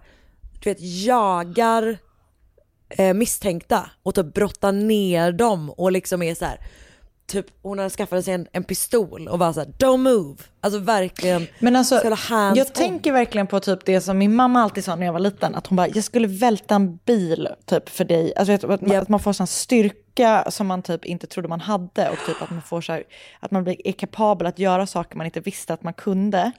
du vet, jagar eh, misstänkta och typ brottar ner dem och liksom är så här, typ hon har skaffat sig en, en pistol och bara så här, don't move. Alltså verkligen, Men alltså, jag on. tänker verkligen på typ det som min mamma alltid sa när jag var liten, att hon bara, jag skulle välta en bil typ för dig. Alltså att, man, att man får sån styrka som man typ inte trodde man hade och typ att man får så här, att man blir, är kapabel att göra saker man inte visste att man kunde,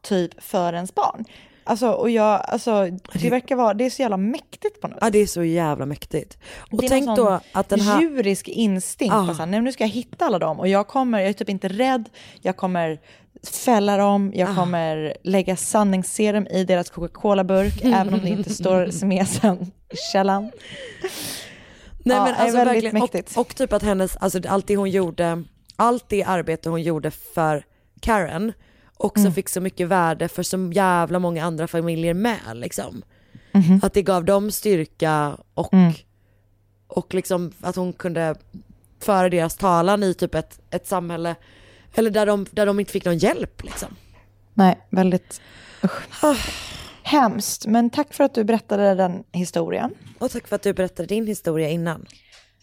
typ för ens barn. Alltså, och jag, alltså, det verkar vara, det är så jävla mäktigt på något Ja det är så jävla mäktigt. Och det är tänk då att den här... djurisk instinkt. Ah. Så här, nej, nu ska jag hitta alla dem och jag kommer, jag är typ inte rädd, jag kommer fälla dem, jag Ah. kommer lägga sanningsserum i deras Coca-Cola-burk, <laughs> även om det inte står smesen i källan. Nej Ja, men det är alltså väldigt mäktigt. och, och typ att hennes, alltså allt det hon gjorde, allt det arbete hon gjorde för Karen också Mm. fick så mycket värde för så jävla många andra familjer med liksom. Mhm. Att det gav dem styrka och, Mm. och liksom att hon kunde föra deras talan i typ ett, ett samhälle, eller där de, där de inte fick någon hjälp liksom. Nej, väldigt usch. Hemskt, men tack för att du berättade den historien. Och tack för att du berättade din historia innan.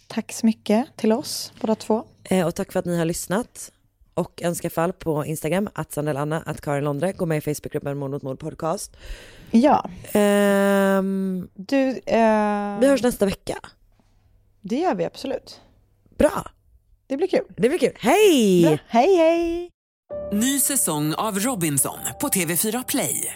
Tack så mycket till oss båda två. Eh, och tack för att ni har lyssnat. Och önska fall på Instagram, att Sandelanna, att Karin Londre. Gå med i Facebookgruppen Mord mot mord podcast. Ja. Ehm, Du, eh, vi hörs nästa vecka. det gör vi absolut. Bra. Det blir kul. Det blir kul. Hej! Bra. Hej, hej! Ny säsong av Robinson på TV4 Play.